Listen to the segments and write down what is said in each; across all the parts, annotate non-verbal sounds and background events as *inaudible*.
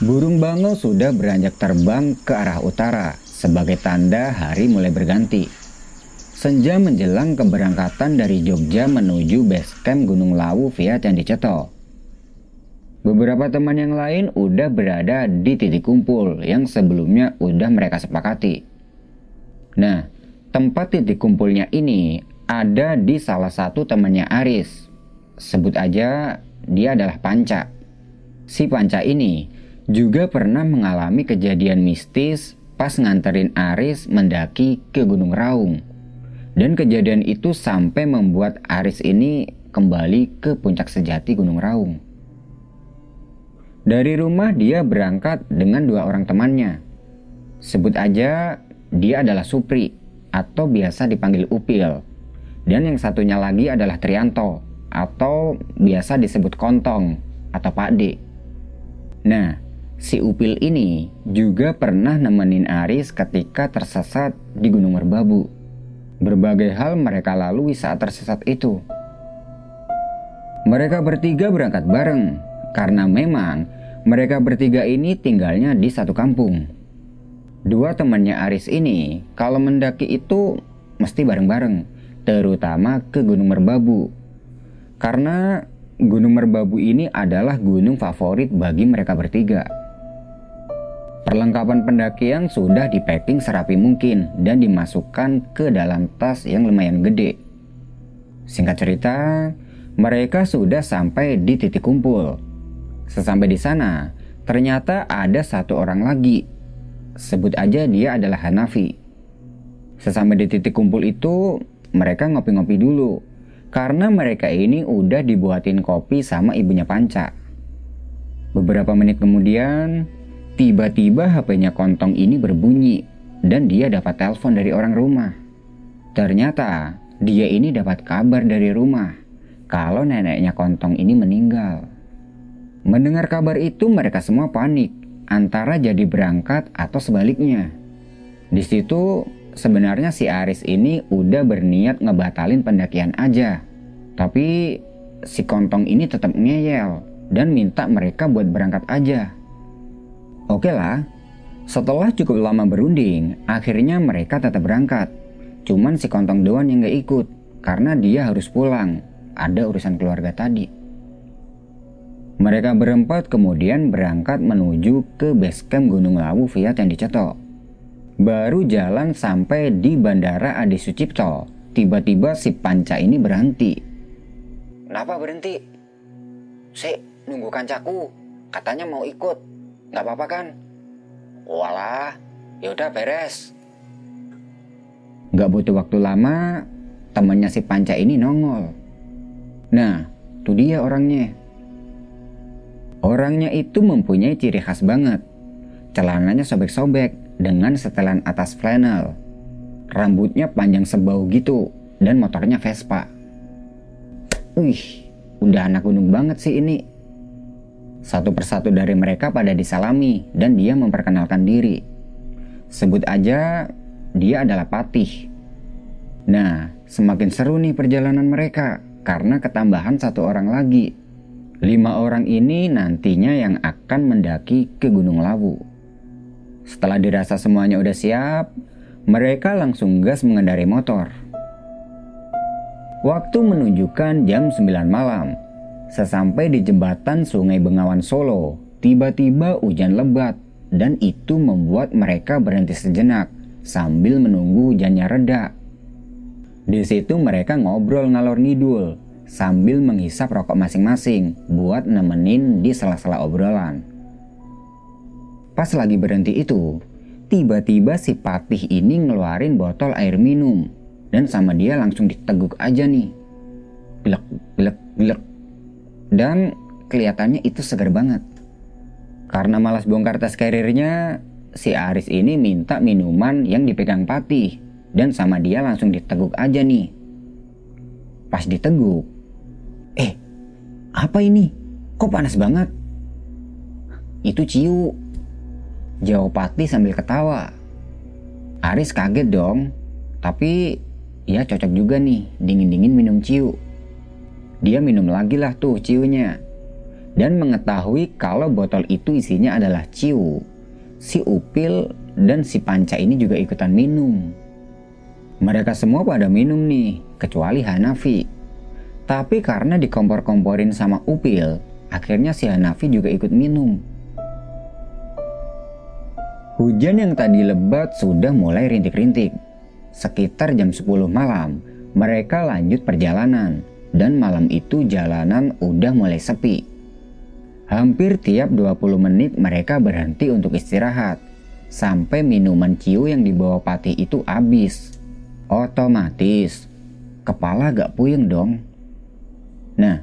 Burung bangau sudah beranjak terbang ke arah utara sebagai tanda hari mulai berganti. Senja menjelang keberangkatan dari Jogja menuju base camp Gunung Lawu via Candi Ceto. Beberapa teman yang lain udah berada di titik kumpul yang sebelumnya udah mereka sepakati. Nah, tempat titik kumpulnya ini ada di salah satu temannya Aris. Sebut aja dia adalah Panca. Si Panca ini juga pernah mengalami kejadian mistis pas nganterin Aris mendaki ke Gunung Raung. Dan kejadian itu sampai membuat Aris ini kembali ke puncak sejati Gunung Raung. Dari rumah dia berangkat dengan dua orang temannya. Sebut aja dia adalah Supri atau biasa dipanggil Upil. Dan yang satunya lagi adalah Trianto atau biasa disebut Kontong atau Pak D. Nah, si Upil ini juga pernah nemenin Aris ketika tersesat di Gunung Merbabu. Berbagai hal mereka lalui saat tersesat itu. Mereka bertiga berangkat bareng karena memang mereka bertiga ini tinggalnya di satu kampung. Dua temannya Aris ini kalau mendaki itu mesti bareng-bareng, terutama ke Gunung Merbabu karena Gunung Merbabu ini adalah gunung favorit bagi mereka bertiga. Perlengkapan pendakian sudah di packing serapi mungkin dan dimasukkan ke dalam tas yang lumayan gede. Singkat cerita, mereka sudah sampai di titik kumpul. Sesampai di sana, ternyata ada satu orang lagi. Sebut aja dia adalah Hanafi. Sesampai di titik kumpul itu, mereka ngopi-ngopi dulu karena mereka ini udah dibuatin kopi sama ibunya Panca. Beberapa menit kemudian, tiba-tiba HP-nya Kontong ini berbunyi dan dia dapat telepon dari orang rumah. Ternyata dia ini dapat kabar dari rumah kalau neneknya Kontong ini meninggal. Mendengar kabar itu mereka semua panik antara jadi berangkat atau sebaliknya. Di situ sebenarnya si Aris ini udah berniat ngebatalin pendakian aja. Tapi si kontong ini tetap ngeyel dan minta mereka buat berangkat aja. Oke lah, setelah cukup lama berunding, akhirnya mereka tetap berangkat. Cuman si kontong doang yang gak ikut, karena dia harus pulang. Ada urusan keluarga tadi. Mereka berempat kemudian berangkat menuju ke base camp Gunung Lawu via Candi Cetok. Baru jalan sampai di Bandara Adi Sucipto, tiba-tiba si Panca ini berhenti. Kenapa berhenti? Si, nunggu kancaku. Katanya mau ikut. Gak apa-apa kan? Walah, yaudah beres. Gak butuh waktu lama, temannya si Panca ini nongol. Nah, tuh dia orangnya. Orangnya itu mempunyai ciri khas banget. Celananya sobek-sobek, dengan setelan atas flannel. Rambutnya panjang sebau gitu dan motornya Vespa. Wih, udah anak gunung banget sih ini. Satu persatu dari mereka pada disalami dan dia memperkenalkan diri. Sebut aja dia adalah Patih. Nah, semakin seru nih perjalanan mereka karena ketambahan satu orang lagi. Lima orang ini nantinya yang akan mendaki ke Gunung Lawu. Setelah dirasa semuanya udah siap, mereka langsung gas mengendari motor. Waktu menunjukkan jam 9 malam. Sesampai di jembatan Sungai Bengawan Solo, tiba-tiba hujan lebat dan itu membuat mereka berhenti sejenak sambil menunggu hujannya reda. Di situ mereka ngobrol ngalor ngidul sambil menghisap rokok masing-masing buat nemenin di sela-sela obrolan. Pas lagi berhenti itu, tiba-tiba si Patih ini ngeluarin botol air minum. Dan sama dia langsung diteguk aja nih. Glek, glek, glek. Dan kelihatannya itu segar banget. Karena malas bongkar tas karirnya, si Aris ini minta minuman yang dipegang Patih. Dan sama dia langsung diteguk aja nih. Pas diteguk, eh apa ini? Kok panas banget? Itu ciu, Jawab Pati sambil ketawa. Aris kaget dong, tapi ya cocok juga nih dingin-dingin minum ciu. Dia minum lagi lah tuh ciunya. dan mengetahui kalau botol itu isinya adalah ciu. Si Upil dan si Panca ini juga ikutan minum. Mereka semua pada minum nih, kecuali Hanafi. Tapi karena dikompor-komporin sama Upil, akhirnya si Hanafi juga ikut minum. Hujan yang tadi lebat sudah mulai rintik-rintik. Sekitar jam 10 malam, mereka lanjut perjalanan dan malam itu jalanan udah mulai sepi. Hampir tiap 20 menit mereka berhenti untuk istirahat. Sampai minuman ciu yang dibawa Patih itu habis. Otomatis, kepala gak puyeng dong. Nah,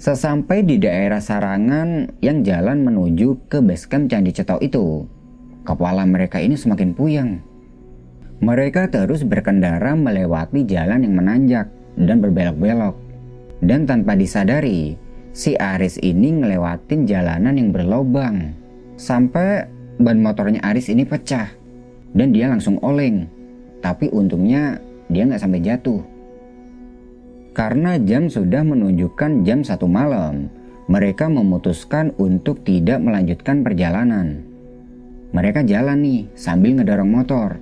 sesampai di daerah Sarangan yang jalan menuju ke basecamp Candi Cetok itu, kepala mereka ini semakin puyeng. Mereka terus berkendara melewati jalan yang menanjak dan berbelok-belok. Dan tanpa disadari, si Aris ini ngelewatin jalanan yang berlobang. Sampai ban motornya Aris ini pecah. Dan dia langsung oleng. Tapi untungnya dia nggak sampai jatuh. Karena jam sudah menunjukkan jam satu malam, mereka memutuskan untuk tidak melanjutkan perjalanan. Mereka jalan nih sambil ngedorong motor.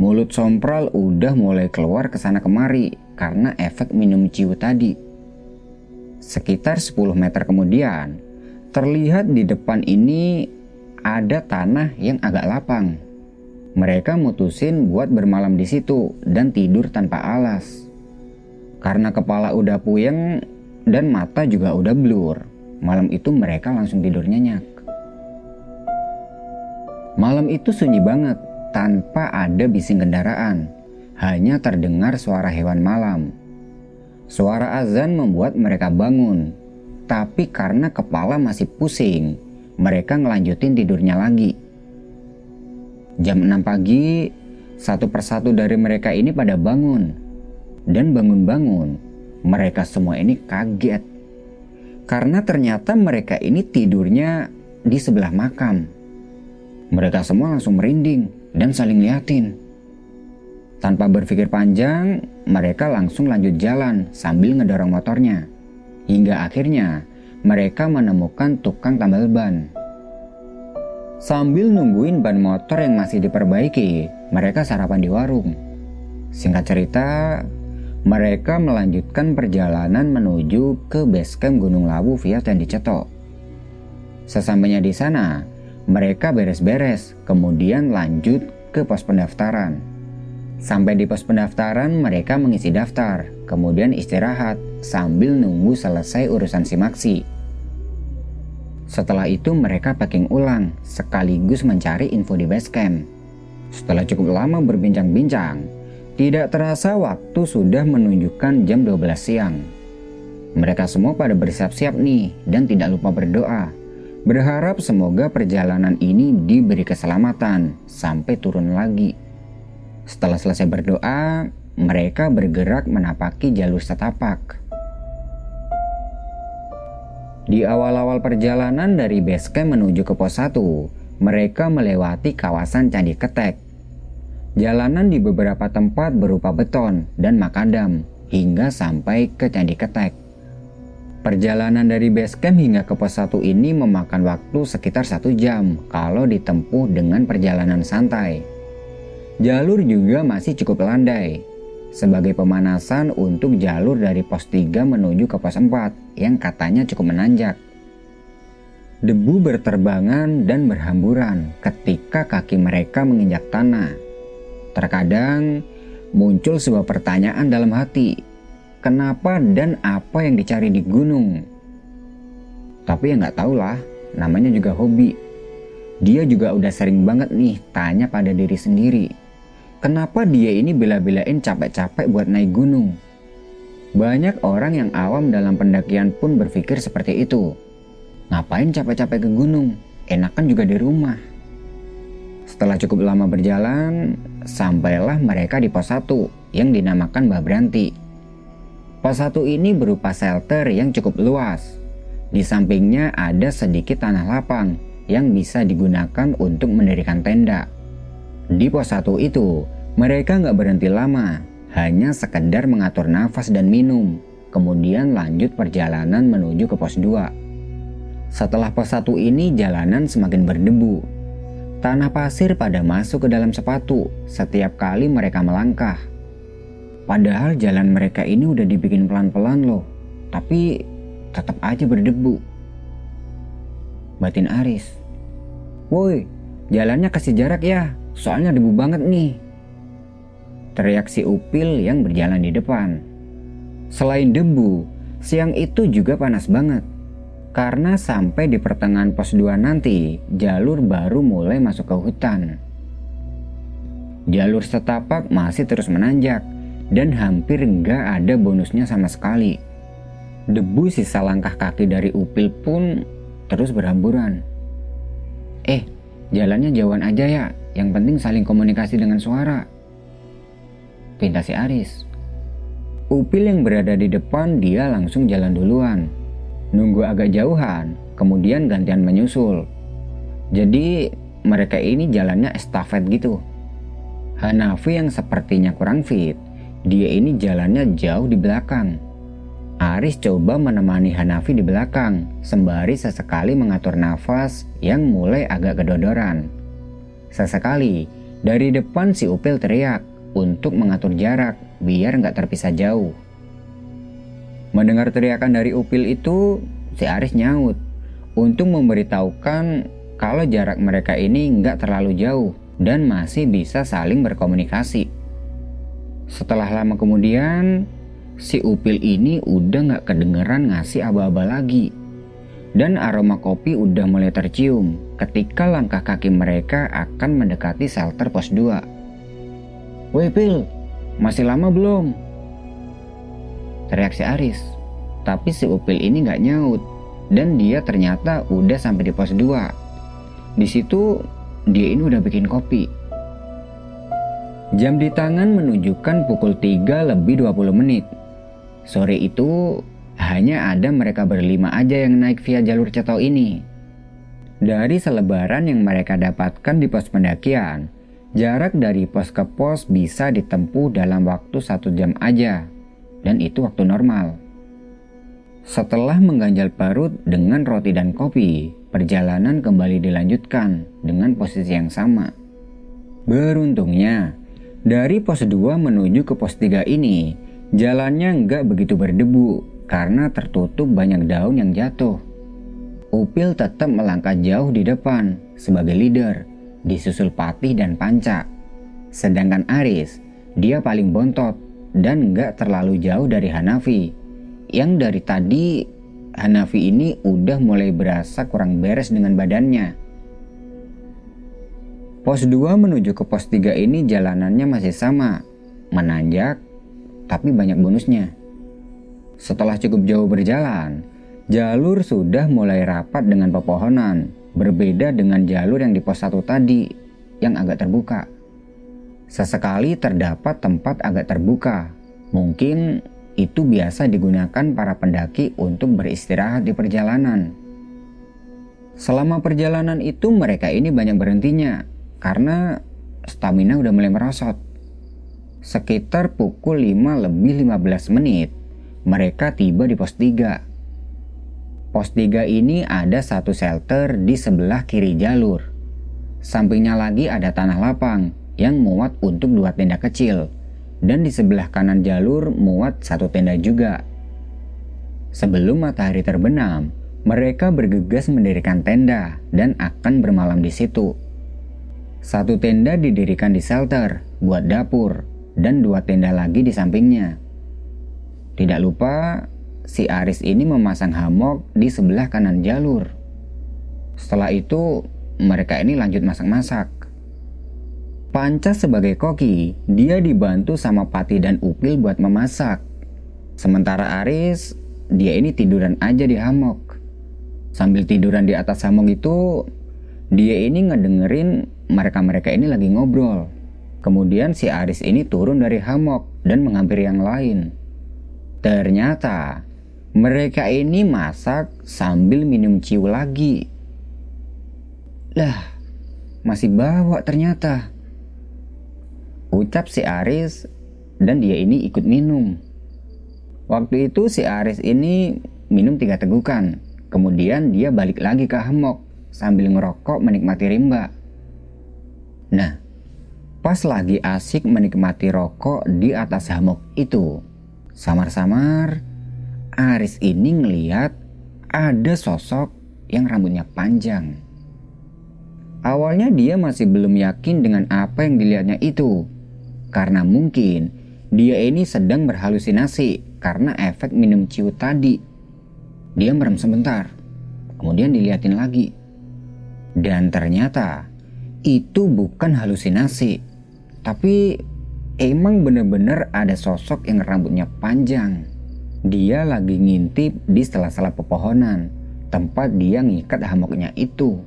Mulut sompral udah mulai keluar ke sana kemari karena efek minum ciu tadi. Sekitar 10 meter kemudian, terlihat di depan ini ada tanah yang agak lapang. Mereka mutusin buat bermalam di situ dan tidur tanpa alas. Karena kepala udah puyeng dan mata juga udah blur, malam itu mereka langsung tidur nyenyak. Malam itu sunyi banget, tanpa ada bising kendaraan. Hanya terdengar suara hewan malam Suara azan membuat mereka bangun, tapi karena kepala masih pusing, mereka ngelanjutin tidurnya lagi. Jam 6 pagi, satu persatu dari mereka ini pada bangun. Dan bangun-bangun, mereka semua ini kaget. Karena ternyata mereka ini tidurnya di sebelah makam. Mereka semua langsung merinding dan saling liatin. Tanpa berpikir panjang, mereka langsung lanjut jalan sambil ngedorong motornya. Hingga akhirnya mereka menemukan tukang tambal ban. Sambil nungguin ban motor yang masih diperbaiki, mereka sarapan di warung. Singkat cerita, mereka melanjutkan perjalanan menuju ke basecamp Gunung Lawu via Candi Cetok. Sesampainya di sana, mereka beres-beres, kemudian lanjut ke pos pendaftaran. Sampai di pos pendaftaran, mereka mengisi daftar, kemudian istirahat sambil nunggu selesai urusan simaksi. Setelah itu mereka packing ulang, sekaligus mencari info di base camp. Setelah cukup lama berbincang-bincang, tidak terasa waktu sudah menunjukkan jam 12 siang. Mereka semua pada bersiap-siap nih dan tidak lupa berdoa. Berharap semoga perjalanan ini diberi keselamatan sampai turun lagi. Setelah selesai berdoa, mereka bergerak menapaki jalur setapak. Di awal-awal perjalanan dari base camp menuju ke pos 1, mereka melewati kawasan Candi Ketek. Jalanan di beberapa tempat berupa beton dan makadam hingga sampai ke Candi Ketek. Perjalanan dari base camp hingga ke pos 1 ini memakan waktu sekitar satu jam kalau ditempuh dengan perjalanan santai. Jalur juga masih cukup landai sebagai pemanasan untuk jalur dari pos 3 menuju ke pos 4 yang katanya cukup menanjak. Debu berterbangan dan berhamburan ketika kaki mereka menginjak tanah. Terkadang muncul sebuah pertanyaan dalam hati, kenapa dan apa yang dicari di gunung? Tapi ya nggak tahulah, namanya juga hobi. Dia juga udah sering banget nih tanya pada diri sendiri Kenapa dia ini bela-belain capek-capek buat naik gunung? Banyak orang yang awam dalam pendakian pun berpikir seperti itu. Ngapain capek-capek ke gunung? Enakan juga di rumah. Setelah cukup lama berjalan, sampailah mereka di pos 1 yang dinamakan Mbah Branti. Pos 1 ini berupa shelter yang cukup luas. Di sampingnya ada sedikit tanah lapang yang bisa digunakan untuk mendirikan tenda. Di pos 1 itu, mereka nggak berhenti lama, hanya sekedar mengatur nafas dan minum, kemudian lanjut perjalanan menuju ke pos 2. Setelah pos satu ini jalanan semakin berdebu. Tanah pasir pada masuk ke dalam sepatu setiap kali mereka melangkah. Padahal jalan mereka ini udah dibikin pelan-pelan loh, tapi tetap aja berdebu. Batin Aris. Woi, jalannya kasih jarak ya, soalnya debu banget nih. Teriak si Upil yang berjalan di depan. Selain debu, siang itu juga panas banget. Karena sampai di pertengahan pos 2 nanti, jalur baru mulai masuk ke hutan. Jalur setapak masih terus menanjak, dan hampir nggak ada bonusnya sama sekali. Debu sisa langkah kaki dari upil pun terus berhamburan. Eh, jalannya jauhan aja ya, yang penting saling komunikasi dengan suara. Pinta si Aris. Upil yang berada di depan dia langsung jalan duluan nunggu agak jauhan, kemudian gantian menyusul. Jadi mereka ini jalannya estafet gitu. Hanafi yang sepertinya kurang fit, dia ini jalannya jauh di belakang. Aris coba menemani Hanafi di belakang, sembari sesekali mengatur nafas yang mulai agak kedodoran. Sesekali, dari depan si Upil teriak untuk mengatur jarak biar nggak terpisah jauh. Mendengar teriakan dari Upil itu, si Aris nyaut untuk memberitahukan kalau jarak mereka ini nggak terlalu jauh dan masih bisa saling berkomunikasi. Setelah lama kemudian, si Upil ini udah nggak kedengeran ngasih aba-aba lagi. Dan aroma kopi udah mulai tercium ketika langkah kaki mereka akan mendekati shelter pos 2. Woi Pil, masih lama belum? teriak si Aris. Tapi si Upil ini gak nyaut dan dia ternyata udah sampai di pos 2. Di situ dia ini udah bikin kopi. Jam di tangan menunjukkan pukul 3 lebih 20 menit. Sore itu hanya ada mereka berlima aja yang naik via jalur cetau ini. Dari selebaran yang mereka dapatkan di pos pendakian, jarak dari pos ke pos bisa ditempuh dalam waktu satu jam aja dan itu waktu normal. Setelah mengganjal parut dengan roti dan kopi, perjalanan kembali dilanjutkan dengan posisi yang sama. Beruntungnya, dari pos 2 menuju ke pos 3 ini, jalannya nggak begitu berdebu karena tertutup banyak daun yang jatuh. Upil tetap melangkah jauh di depan sebagai leader, disusul Patih dan Panca. Sedangkan Aris, dia paling bontot dan nggak terlalu jauh dari Hanafi. Yang dari tadi Hanafi ini udah mulai berasa kurang beres dengan badannya. Pos 2 menuju ke pos 3 ini jalanannya masih sama, menanjak, tapi banyak bonusnya. Setelah cukup jauh berjalan, jalur sudah mulai rapat dengan pepohonan, berbeda dengan jalur yang di pos 1 tadi, yang agak terbuka. Sesekali terdapat tempat agak terbuka. Mungkin itu biasa digunakan para pendaki untuk beristirahat di perjalanan. Selama perjalanan itu mereka ini banyak berhentinya karena stamina udah mulai merosot. Sekitar pukul 5 lebih 15 menit, mereka tiba di pos 3. Pos 3 ini ada satu shelter di sebelah kiri jalur. Sampingnya lagi ada tanah lapang yang muat untuk dua tenda kecil, dan di sebelah kanan jalur muat satu tenda juga. Sebelum matahari terbenam, mereka bergegas mendirikan tenda dan akan bermalam di situ. Satu tenda didirikan di shelter buat dapur, dan dua tenda lagi di sampingnya. Tidak lupa, si Aris ini memasang hamok di sebelah kanan jalur. Setelah itu, mereka ini lanjut masak-masak. Panca sebagai koki, dia dibantu sama Pati dan Upil buat memasak. Sementara Aris, dia ini tiduran aja di hamok. Sambil tiduran di atas hamok itu, dia ini ngedengerin mereka-mereka ini lagi ngobrol. Kemudian si Aris ini turun dari hamok dan menghampiri yang lain. Ternyata mereka ini masak sambil minum ciu lagi. Lah, masih bawa ternyata. Ucap si Aris dan dia ini ikut minum. Waktu itu si Aris ini minum tiga tegukan, Kemudian dia balik lagi ke hammock sambil ngerokok menikmati rimba. Nah, pas lagi asik menikmati rokok di atas hammock itu, samar-samar Aris ini ngeliat ada sosok yang rambutnya panjang. Awalnya dia masih belum yakin dengan apa yang dilihatnya itu, karena mungkin dia ini sedang berhalusinasi karena efek minum ciu tadi. Dia merem sebentar, kemudian dilihatin lagi. Dan ternyata itu bukan halusinasi, tapi emang bener-bener ada sosok yang rambutnya panjang. Dia lagi ngintip di sela-sela pepohonan tempat dia ngikat hamoknya itu.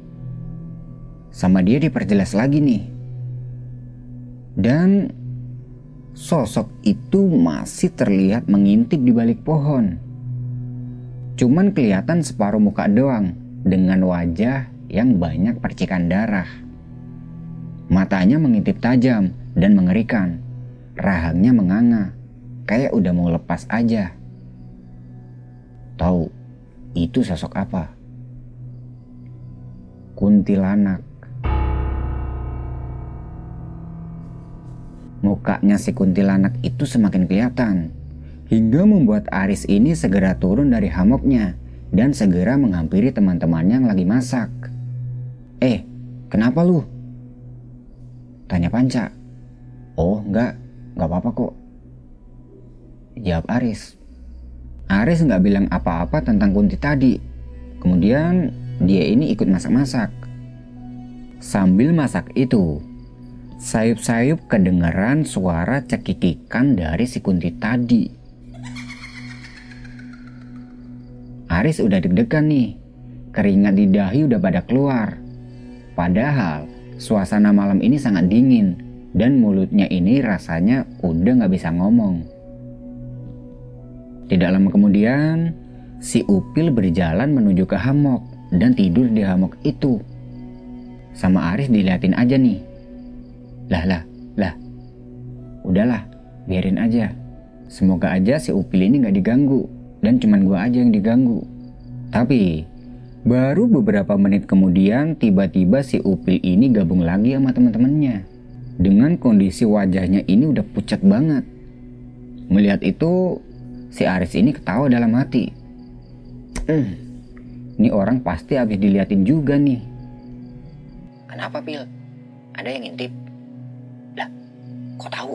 Sama dia diperjelas lagi nih. Dan sosok itu masih terlihat mengintip di balik pohon. Cuman kelihatan separuh muka doang dengan wajah yang banyak percikan darah. Matanya mengintip tajam dan mengerikan. Rahangnya menganga, kayak udah mau lepas aja. Tahu itu sosok apa? Kuntilanak. Mukanya si kuntilanak itu semakin kelihatan, hingga membuat Aris ini segera turun dari hamoknya dan segera menghampiri teman-temannya yang lagi masak. Eh, kenapa lu? Tanya Panca. Oh, enggak, enggak apa-apa kok. Jawab Aris. Aris nggak bilang apa-apa tentang Kunti tadi. Kemudian dia ini ikut masak-masak. Sambil masak itu, sayup-sayup kedengaran suara cekikikan dari si Kunti tadi. Aris udah deg-degan nih. Keringat di dahi udah pada keluar. Padahal suasana malam ini sangat dingin dan mulutnya ini rasanya udah nggak bisa ngomong. Tidak lama kemudian, si Upil berjalan menuju ke hamok dan tidur di hamok itu. Sama Aris diliatin aja nih. Lah lah, lah. Udahlah, biarin aja. Semoga aja si Upil ini gak diganggu dan cuman gua aja yang diganggu. Tapi baru beberapa menit kemudian tiba-tiba si Upil ini gabung lagi sama teman-temannya. Dengan kondisi wajahnya ini udah pucat banget. Melihat itu, Si Aris ini ketawa dalam hati. Hmm, ini orang pasti habis diliatin juga nih. Kenapa, Pil? Ada yang ngintip? Lah, kok tahu?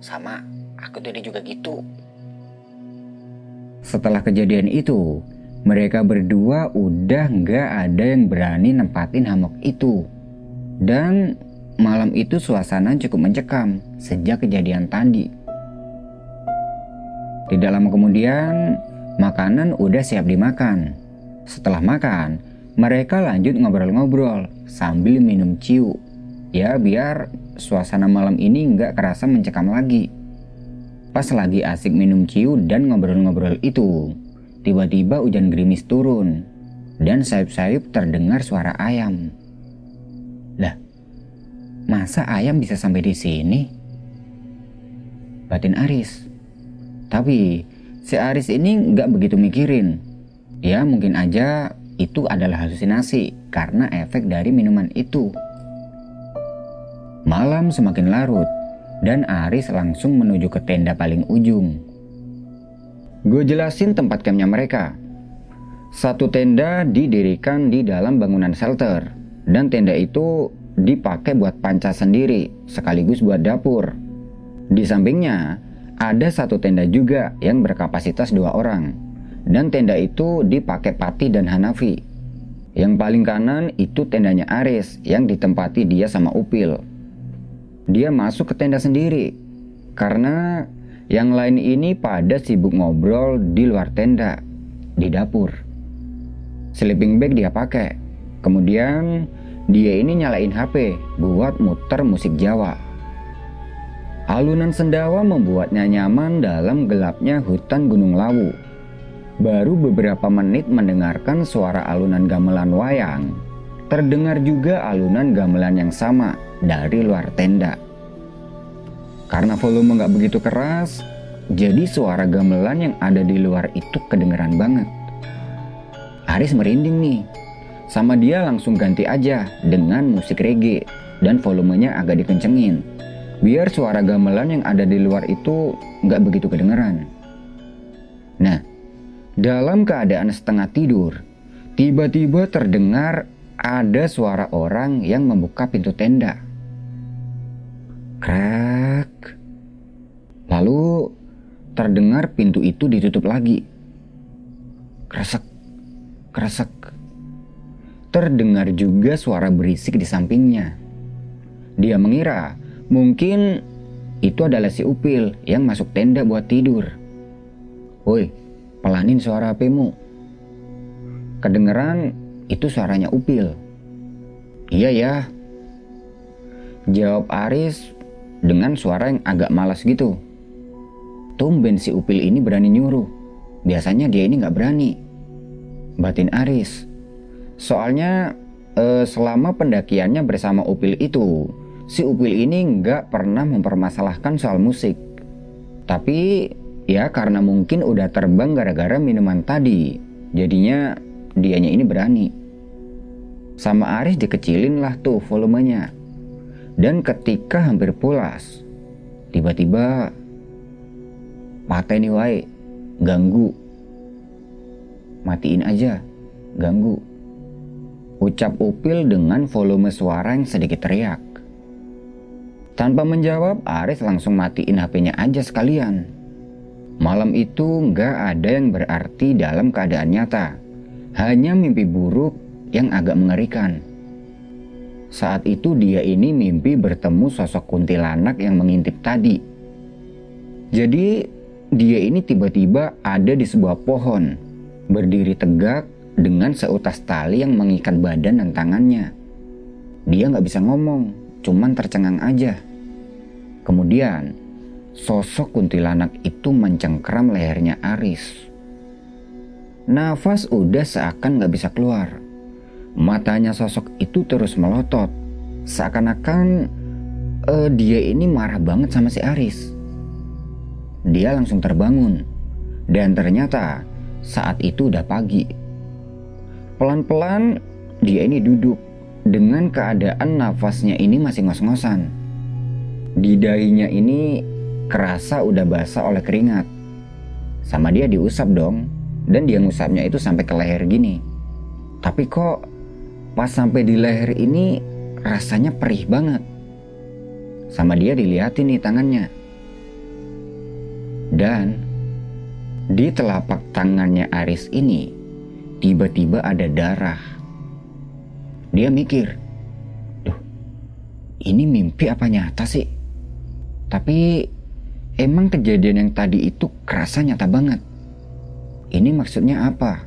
Sama, aku tadi juga gitu. Setelah kejadian itu, mereka berdua udah nggak ada yang berani nempatin hamok itu. Dan malam itu suasana cukup mencekam sejak kejadian tadi. Tidak lama kemudian, makanan udah siap dimakan. Setelah makan, mereka lanjut ngobrol-ngobrol sambil minum ciu. Ya biar suasana malam ini nggak kerasa mencekam lagi. Pas lagi asik minum ciu dan ngobrol-ngobrol itu, tiba-tiba hujan gerimis turun dan sayup-sayup terdengar suara ayam. Lah, masa ayam bisa sampai di sini? Batin Aris. Tapi si Aris ini nggak begitu mikirin. Ya mungkin aja itu adalah halusinasi karena efek dari minuman itu. Malam semakin larut dan Aris langsung menuju ke tenda paling ujung. Gue jelasin tempat campnya mereka. Satu tenda didirikan di dalam bangunan shelter dan tenda itu dipakai buat panca sendiri sekaligus buat dapur. Di sampingnya ada satu tenda juga yang berkapasitas dua orang, dan tenda itu dipakai Pati dan Hanafi. Yang paling kanan itu tendanya Aris yang ditempati dia sama Upil. Dia masuk ke tenda sendiri karena yang lain ini pada sibuk ngobrol di luar tenda, di dapur. Sleeping bag dia pakai. Kemudian dia ini nyalain HP buat muter musik Jawa. Alunan sendawa membuatnya nyaman dalam gelapnya hutan Gunung Lawu. Baru beberapa menit mendengarkan suara alunan gamelan wayang, terdengar juga alunan gamelan yang sama dari luar tenda. Karena volume nggak begitu keras, jadi suara gamelan yang ada di luar itu kedengeran banget. Aris merinding nih. Sama dia langsung ganti aja dengan musik reggae dan volumenya agak dikencengin. Biar suara gamelan yang ada di luar itu nggak begitu kedengeran. Nah, dalam keadaan setengah tidur, tiba-tiba terdengar ada suara orang yang membuka pintu tenda. Krak. Lalu terdengar pintu itu ditutup lagi. Kresek, kresek. Terdengar juga suara berisik di sampingnya. Dia mengira mungkin itu adalah si Upil yang masuk tenda buat tidur. Woi, pelanin suara HPmu. Kedengeran itu suaranya Upil. Iya ya. Jawab Aris dengan suara yang agak malas gitu. Tumben si Upil ini berani nyuruh. Biasanya dia ini nggak berani. Batin Aris. Soalnya eh, selama pendakiannya bersama Upil itu, si Upil ini nggak pernah mempermasalahkan soal musik. Tapi ya karena mungkin udah terbang gara-gara minuman tadi, jadinya dianya ini berani. Sama Aris dikecilin lah tuh volumenya. Dan ketika hampir pulas, tiba-tiba pateni wae, ganggu. Matiin aja, ganggu. Ucap Upil dengan volume suara yang sedikit teriak. Tanpa menjawab, Aris langsung matiin HP-nya aja sekalian. Malam itu nggak ada yang berarti dalam keadaan nyata. Hanya mimpi buruk yang agak mengerikan. Saat itu dia ini mimpi bertemu sosok kuntilanak yang mengintip tadi. Jadi dia ini tiba-tiba ada di sebuah pohon, berdiri tegak dengan seutas tali yang mengikat badan dan tangannya. Dia nggak bisa ngomong, cuman tercengang aja. Kemudian, sosok kuntilanak itu mencengkeram lehernya Aris. Nafas udah seakan nggak bisa keluar. Matanya sosok itu terus melotot, seakan-akan uh, dia ini marah banget sama si Aris. Dia langsung terbangun, dan ternyata saat itu udah pagi. Pelan-pelan dia ini duduk dengan keadaan nafasnya ini masih ngos-ngosan. Di dahinya ini kerasa udah basah oleh keringat. Sama dia diusap dong, dan dia ngusapnya itu sampai ke leher gini. Tapi kok pas sampai di leher ini rasanya perih banget. Sama dia dilihatin nih tangannya. Dan di telapak tangannya Aris ini tiba-tiba ada darah. Dia mikir, duh, ini mimpi apa nyata sih? Tapi emang kejadian yang tadi itu kerasa nyata banget. Ini maksudnya apa?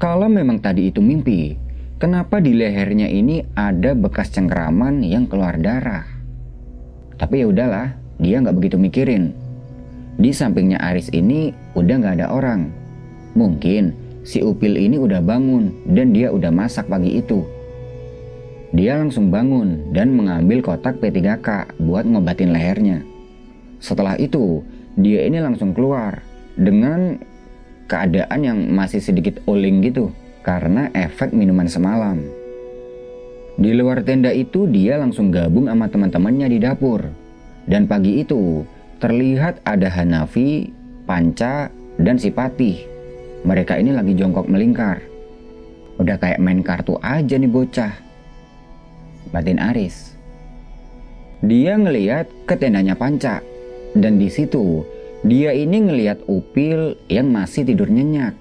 Kalau memang tadi itu mimpi, kenapa di lehernya ini ada bekas cengkeraman yang keluar darah? Tapi ya udahlah, dia nggak begitu mikirin. Di sampingnya Aris ini udah nggak ada orang. Mungkin si Upil ini udah bangun dan dia udah masak pagi itu. Dia langsung bangun dan mengambil kotak P3K buat ngobatin lehernya. Setelah itu, dia ini langsung keluar dengan keadaan yang masih sedikit oling gitu karena efek minuman semalam. Di luar tenda itu dia langsung gabung sama teman-temannya di dapur. Dan pagi itu terlihat ada Hanafi, Panca, dan si Patih mereka ini lagi jongkok melingkar. Udah kayak main kartu aja nih bocah. Batin Aris. Dia ngeliat ke tendanya Panca. Dan di situ dia ini ngeliat Upil yang masih tidur nyenyak.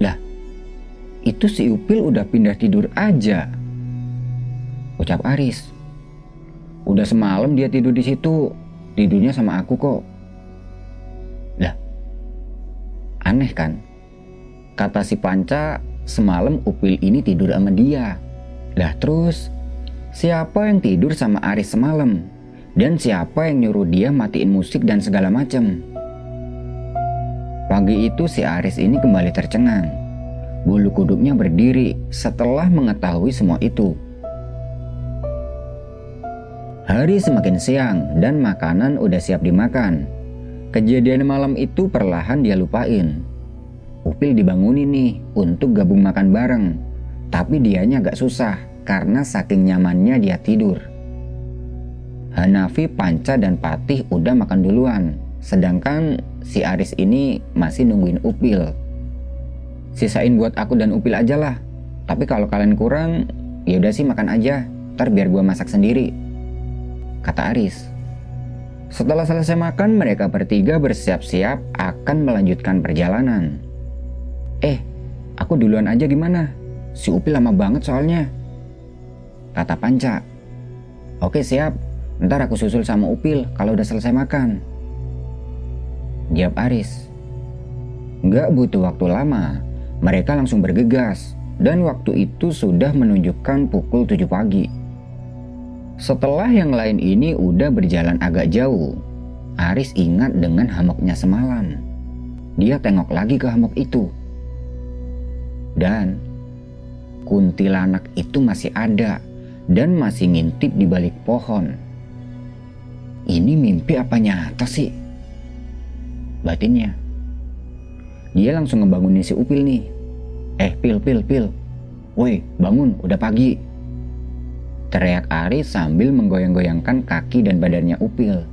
Lah, itu si Upil udah pindah tidur aja. Ucap Aris. Udah semalam dia tidur di situ. Tidurnya sama aku kok. Lah, aneh kan? Kata si Panca, semalam Upil ini tidur sama dia. Lah terus, siapa yang tidur sama Aris semalam? Dan siapa yang nyuruh dia matiin musik dan segala macam? Pagi itu si Aris ini kembali tercengang. Bulu kuduknya berdiri setelah mengetahui semua itu. Hari semakin siang dan makanan udah siap dimakan. Kejadian malam itu perlahan dia lupain. Upil dibangunin nih untuk gabung makan bareng. Tapi dianya agak susah karena saking nyamannya dia tidur. Hanafi, Panca, dan Patih udah makan duluan. Sedangkan si Aris ini masih nungguin Upil. Sisain buat aku dan Upil aja lah. Tapi kalau kalian kurang, ya udah sih makan aja. Ntar biar gua masak sendiri. Kata Aris. Setelah selesai makan, mereka bertiga bersiap-siap akan melanjutkan perjalanan. Eh, aku duluan aja gimana? Si Upi lama banget soalnya. Kata Panca. Oke siap, ntar aku susul sama Upil kalau udah selesai makan. Jawab Aris. Nggak butuh waktu lama, mereka langsung bergegas dan waktu itu sudah menunjukkan pukul 7 pagi. Setelah yang lain ini udah berjalan agak jauh, Aris ingat dengan hamoknya semalam. Dia tengok lagi ke hamok itu. Dan kuntilanak itu masih ada dan masih ngintip di balik pohon. Ini mimpi apa nyata sih? Batinnya. Dia langsung ngebangunin si Upil nih. Eh, Pil, Pil, Pil. Woi, bangun, udah pagi. Teriak Aris sambil menggoyang-goyangkan kaki dan badannya Upil.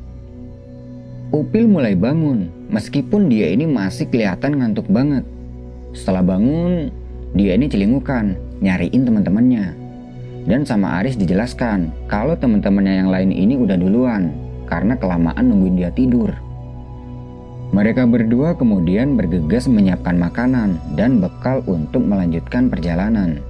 Upil mulai bangun, meskipun dia ini masih kelihatan ngantuk banget. Setelah bangun, dia ini celingukan, nyariin teman-temannya. Dan sama Aris dijelaskan kalau teman-temannya yang lain ini udah duluan karena kelamaan nungguin dia tidur. Mereka berdua kemudian bergegas menyiapkan makanan dan bekal untuk melanjutkan perjalanan.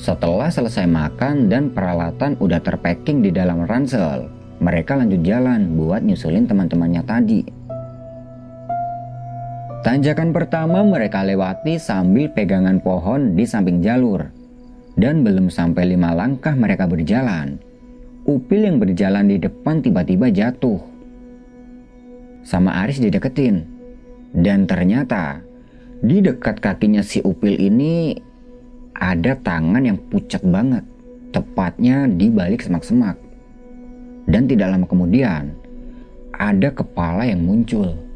Setelah selesai makan dan peralatan udah terpacking di dalam ransel, mereka lanjut jalan buat nyusulin teman-temannya tadi. Tanjakan pertama mereka lewati sambil pegangan pohon di samping jalur. Dan belum sampai lima langkah mereka berjalan, Upil yang berjalan di depan tiba-tiba jatuh. Sama Aris dideketin. Dan ternyata di dekat kakinya si Upil ini ada tangan yang pucat banget, tepatnya di balik semak-semak. Dan tidak lama kemudian, ada kepala yang muncul.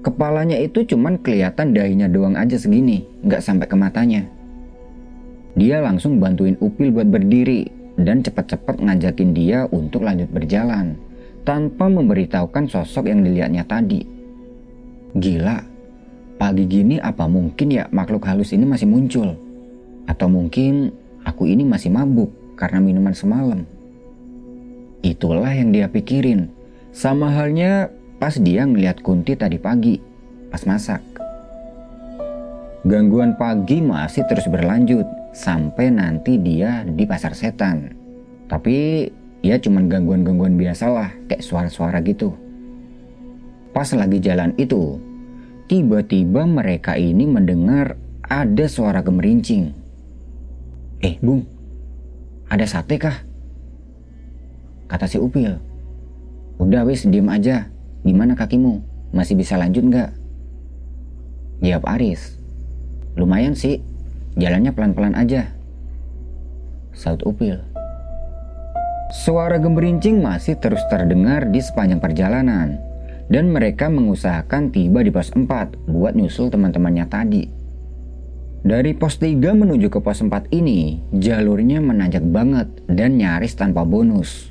Kepalanya itu cuman kelihatan dahinya doang aja segini, nggak sampai ke matanya. Dia langsung bantuin Upil buat berdiri dan cepat-cepat ngajakin dia untuk lanjut berjalan tanpa memberitahukan sosok yang dilihatnya tadi. Gila, pagi gini apa mungkin ya makhluk halus ini masih muncul? Atau mungkin aku ini masih mabuk karena minuman semalam. Itulah yang dia pikirin. Sama halnya pas dia ngeliat Kunti tadi pagi, pas masak. Gangguan pagi masih terus berlanjut sampai nanti dia di pasar setan. Tapi ya cuman gangguan-gangguan biasalah kayak suara-suara gitu. Pas lagi jalan itu, tiba-tiba mereka ini mendengar ada suara gemerincing. Eh, Bung, ada sate kah? Kata si Upil. Udah wis, diem aja. Gimana kakimu? Masih bisa lanjut nggak? Jawab Aris. Lumayan sih, jalannya pelan-pelan aja. Saud Upil. Suara gemerincing masih terus terdengar di sepanjang perjalanan. Dan mereka mengusahakan tiba di pos 4 buat nyusul teman-temannya tadi. Dari pos 3 menuju ke pos 4 ini, jalurnya menanjak banget dan nyaris tanpa bonus.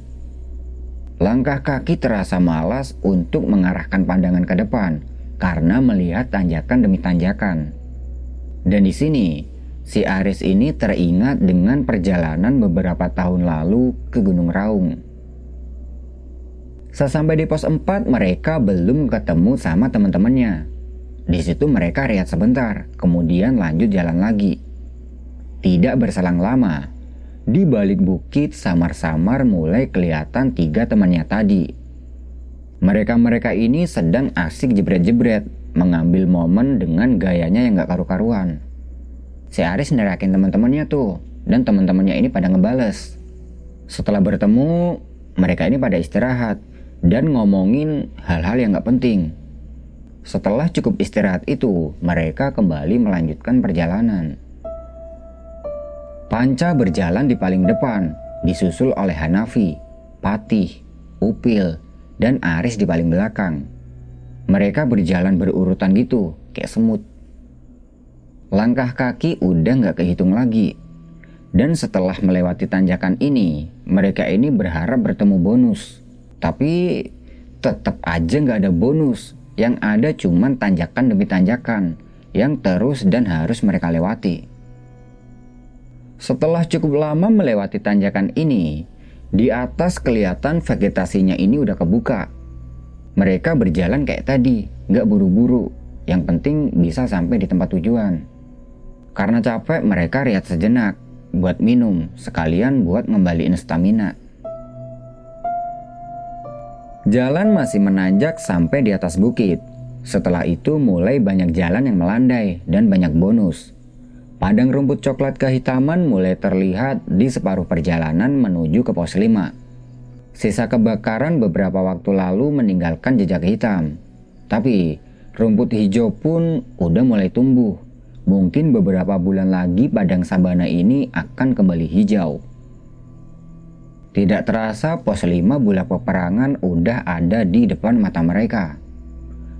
Langkah kaki terasa malas untuk mengarahkan pandangan ke depan karena melihat tanjakan demi tanjakan. Dan di sini, si Aris ini teringat dengan perjalanan beberapa tahun lalu ke Gunung Raung. Sesampai di pos 4, mereka belum ketemu sama teman-temannya di situ mereka rehat sebentar, kemudian lanjut jalan lagi. Tidak berselang lama, di balik bukit samar-samar mulai kelihatan tiga temannya tadi. Mereka-mereka ini sedang asik jebret-jebret, mengambil momen dengan gayanya yang gak karu-karuan. Si Aris nerakin teman-temannya tuh, dan teman-temannya ini pada ngebales. Setelah bertemu, mereka ini pada istirahat dan ngomongin hal-hal yang gak penting. Setelah cukup istirahat itu, mereka kembali melanjutkan perjalanan. Panca berjalan di paling depan, disusul oleh Hanafi, Patih, Upil, dan Aris di paling belakang. Mereka berjalan berurutan gitu, kayak semut. Langkah kaki udah nggak kehitung lagi. Dan setelah melewati tanjakan ini, mereka ini berharap bertemu bonus. Tapi tetap aja nggak ada bonus. Yang ada cuman tanjakan demi tanjakan yang terus dan harus mereka lewati. Setelah cukup lama melewati tanjakan ini, di atas kelihatan vegetasinya ini udah kebuka. Mereka berjalan kayak tadi, nggak buru-buru. Yang penting bisa sampai di tempat tujuan. Karena capek, mereka riat sejenak buat minum, sekalian buat ngembaliin stamina. Jalan masih menanjak sampai di atas bukit. Setelah itu mulai banyak jalan yang melandai dan banyak bonus. Padang rumput coklat kehitaman mulai terlihat di separuh perjalanan menuju ke pos 5. Sisa kebakaran beberapa waktu lalu meninggalkan jejak hitam. Tapi rumput hijau pun udah mulai tumbuh. Mungkin beberapa bulan lagi padang sabana ini akan kembali hijau. Tidak terasa pos 5 bulak peperangan udah ada di depan mata mereka.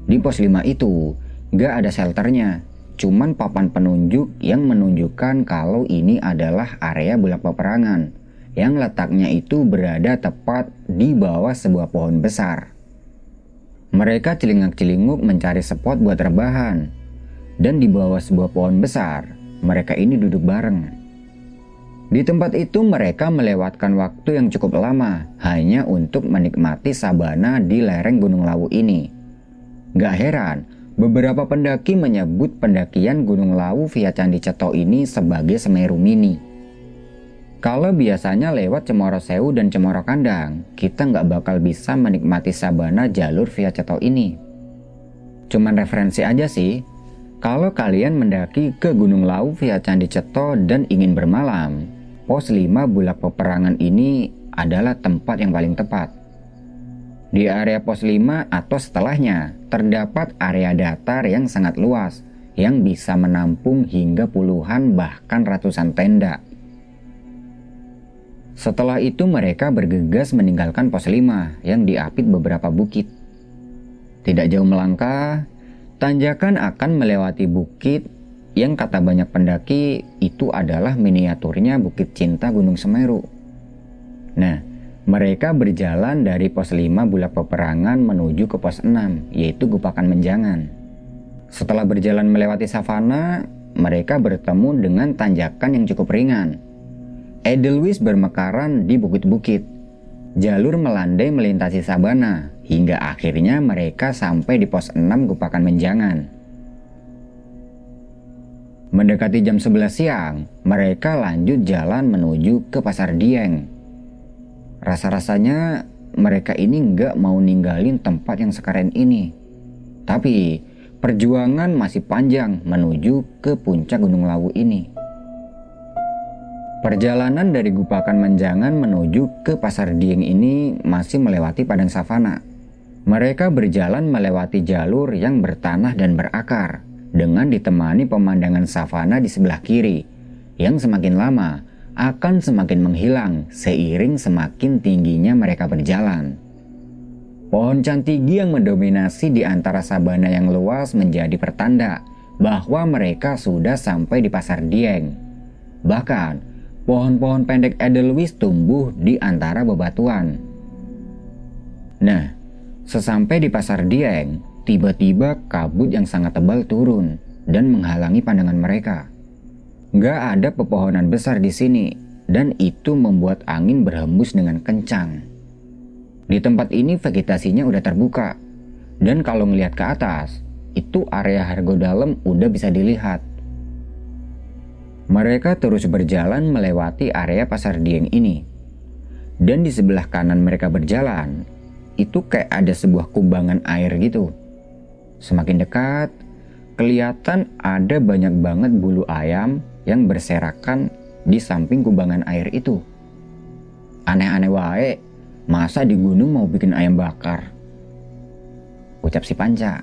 Di pos 5 itu gak ada shelternya, cuman papan penunjuk yang menunjukkan kalau ini adalah area bulak peperangan yang letaknya itu berada tepat di bawah sebuah pohon besar. Mereka celingak-celinguk mencari spot buat rebahan. Dan di bawah sebuah pohon besar, mereka ini duduk bareng. Di tempat itu mereka melewatkan waktu yang cukup lama hanya untuk menikmati sabana di lereng Gunung Lawu ini. Gak heran, beberapa pendaki menyebut pendakian Gunung Lawu via Candi Ceto ini sebagai Semeru Mini. Kalau biasanya lewat Cemoro Sewu dan Cemoro Kandang, kita nggak bakal bisa menikmati sabana jalur via Ceto ini. Cuman referensi aja sih, kalau kalian mendaki ke Gunung Lawu via Candi Ceto dan ingin bermalam, pos 5 bulak peperangan ini adalah tempat yang paling tepat. Di area pos 5 atau setelahnya, terdapat area datar yang sangat luas yang bisa menampung hingga puluhan bahkan ratusan tenda. Setelah itu mereka bergegas meninggalkan pos 5 yang diapit beberapa bukit. Tidak jauh melangkah, tanjakan akan melewati bukit yang kata banyak pendaki itu adalah miniaturnya Bukit Cinta Gunung Semeru. Nah, mereka berjalan dari pos 5 Bulak Peperangan menuju ke pos 6, yaitu Gupakan Menjangan. Setelah berjalan melewati savana, mereka bertemu dengan tanjakan yang cukup ringan. Edelweiss bermekaran di bukit-bukit. Jalur melandai melintasi sabana, hingga akhirnya mereka sampai di pos 6 Gupakan Menjangan. Mendekati jam 11 siang, mereka lanjut jalan menuju ke Pasar Dieng. Rasa-rasanya mereka ini nggak mau ninggalin tempat yang sekeren ini. Tapi perjuangan masih panjang menuju ke puncak Gunung Lawu ini. Perjalanan dari Gupakan Menjangan menuju ke Pasar Dieng ini masih melewati padang savana. Mereka berjalan melewati jalur yang bertanah dan berakar dengan ditemani pemandangan savana di sebelah kiri yang semakin lama akan semakin menghilang seiring semakin tingginya mereka berjalan. Pohon cantigi yang mendominasi di antara sabana yang luas menjadi pertanda bahwa mereka sudah sampai di pasar Dieng. Bahkan, pohon-pohon pendek Edelweiss tumbuh di antara bebatuan. Nah, sesampai di pasar Dieng, Tiba-tiba kabut yang sangat tebal turun dan menghalangi pandangan mereka. Gak ada pepohonan besar di sini dan itu membuat angin berhembus dengan kencang. Di tempat ini vegetasinya udah terbuka dan kalau ngelihat ke atas, itu area harga dalam udah bisa dilihat. Mereka terus berjalan melewati area pasar Dieng ini. Dan di sebelah kanan mereka berjalan, itu kayak ada sebuah kubangan air gitu. Semakin dekat, kelihatan ada banyak banget bulu ayam yang berserakan di samping kubangan air itu. Aneh-aneh wae, masa di gunung mau bikin ayam bakar? Ucap si Panca.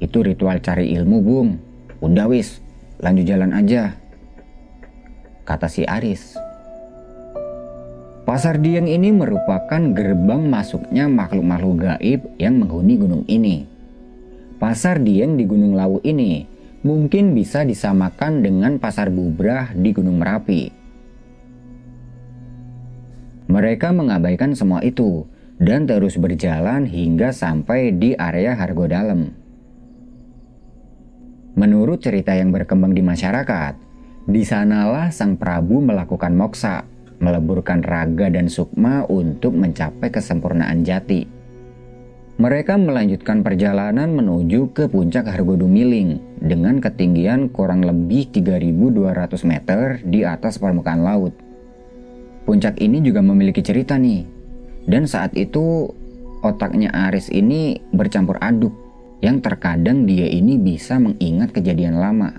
Itu ritual cari ilmu, Bung. Udah wis, lanjut jalan aja. Kata si Aris. Pasar Dieng ini merupakan gerbang masuknya makhluk-makhluk gaib yang menghuni gunung ini. Pasar Dieng di Gunung Lawu ini mungkin bisa disamakan dengan pasar bubrah di Gunung Merapi. Mereka mengabaikan semua itu dan terus berjalan hingga sampai di area Hargo Dalem. Menurut cerita yang berkembang di masyarakat, di sanalah Sang Prabu melakukan moksa, meleburkan raga dan sukma untuk mencapai kesempurnaan jati. Mereka melanjutkan perjalanan menuju ke puncak Hargodumiling dengan ketinggian kurang lebih 3200 meter di atas permukaan laut. Puncak ini juga memiliki cerita nih. Dan saat itu otaknya Aris ini bercampur aduk yang terkadang dia ini bisa mengingat kejadian lama.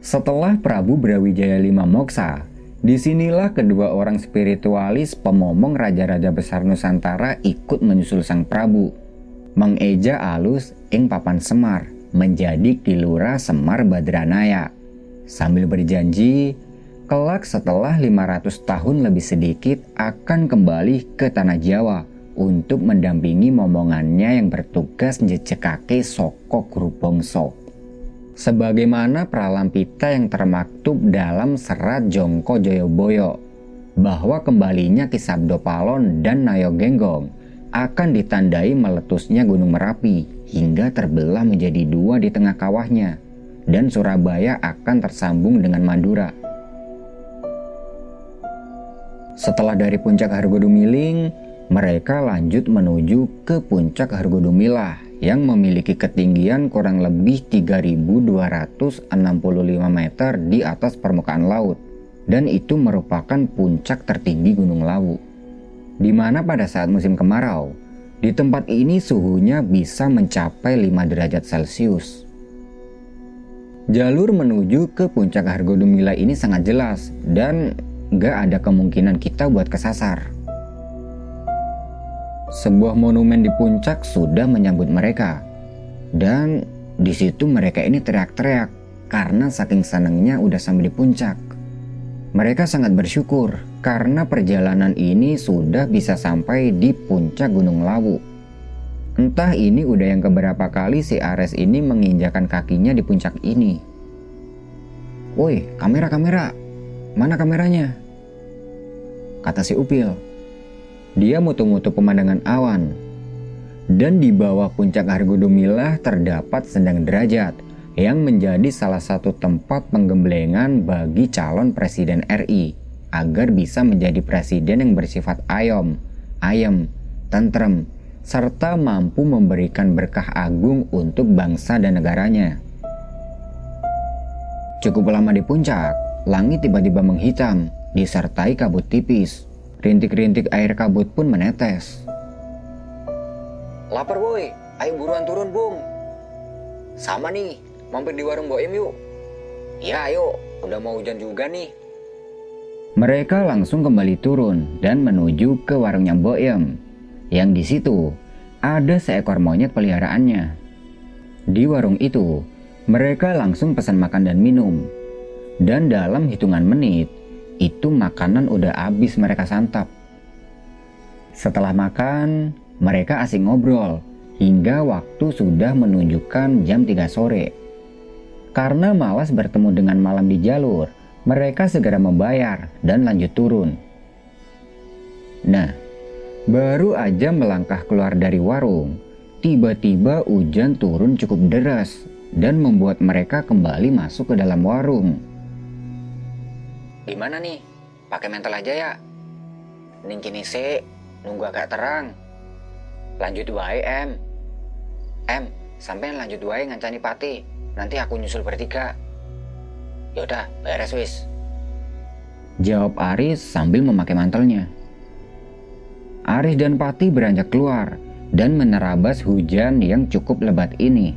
Setelah Prabu Brawijaya V Moksa, di sinilah kedua orang spiritualis pemomong raja-raja besar Nusantara ikut menyusul sang Prabu. Mengeja alus ing papan Semar menjadi Kilura Semar Badranaya. Sambil berjanji, kelak setelah 500 tahun lebih sedikit akan kembali ke Tanah Jawa untuk mendampingi momongannya yang bertugas njecekake Soko Grubongso. Sebagaimana pralampita yang termaktub dalam serat Jongko Joyoboyo, bahwa kembalinya Kisabdo Palon dan Nayo Genggong akan ditandai meletusnya Gunung Merapi hingga terbelah menjadi dua di tengah kawahnya, dan Surabaya akan tersambung dengan Madura. Setelah dari puncak Hargodumiling, mereka lanjut menuju ke puncak Hargodumilah yang memiliki ketinggian kurang lebih 3265 meter di atas permukaan laut dan itu merupakan puncak tertinggi Gunung Lawu. Di mana pada saat musim kemarau, di tempat ini suhunya bisa mencapai 5 derajat Celcius. Jalur menuju ke puncak Hargodumila ini sangat jelas dan gak ada kemungkinan kita buat kesasar. Sebuah monumen di puncak sudah menyambut mereka. Dan di situ mereka ini teriak-teriak karena saking senangnya udah sampai di puncak. Mereka sangat bersyukur karena perjalanan ini sudah bisa sampai di puncak Gunung Lawu. Entah ini udah yang keberapa kali si Ares ini menginjakan kakinya di puncak ini. Woi, kamera-kamera, mana kameranya? Kata si Upil. Dia mutu-mutu pemandangan awan. Dan di bawah puncak Argodomilah terdapat sendang derajat yang menjadi salah satu tempat penggemblengan bagi calon presiden RI agar bisa menjadi presiden yang bersifat ayom, ayem, tentrem, serta mampu memberikan berkah agung untuk bangsa dan negaranya. Cukup lama di puncak, langit tiba-tiba menghitam, disertai kabut tipis. Rintik-rintik air kabut pun menetes. Lapar boy, ayo buruan turun bung. Sama nih, mampir di warung Boem yuk. Ya ayo, udah mau hujan juga nih. Mereka langsung kembali turun dan menuju ke warungnya Boem. Yang di situ ada seekor monyet peliharaannya. Di warung itu, mereka langsung pesan makan dan minum. Dan dalam hitungan menit, itu makanan udah habis mereka santap. Setelah makan, mereka asing ngobrol hingga waktu sudah menunjukkan jam 3 sore. Karena malas bertemu dengan malam di jalur, mereka segera membayar dan lanjut turun. Nah, baru aja melangkah keluar dari warung, tiba-tiba hujan turun cukup deras dan membuat mereka kembali masuk ke dalam warung. Gimana nih? Pakai mental aja ya? Ning se, nunggu agak terang. Lanjut wae, Em. Em, sampai lanjut wae ngancani Pati. Nanti aku nyusul bertiga. Yaudah, beres wis. Jawab Aris sambil memakai mantelnya. Aris dan Pati beranjak keluar dan menerabas hujan yang cukup lebat ini.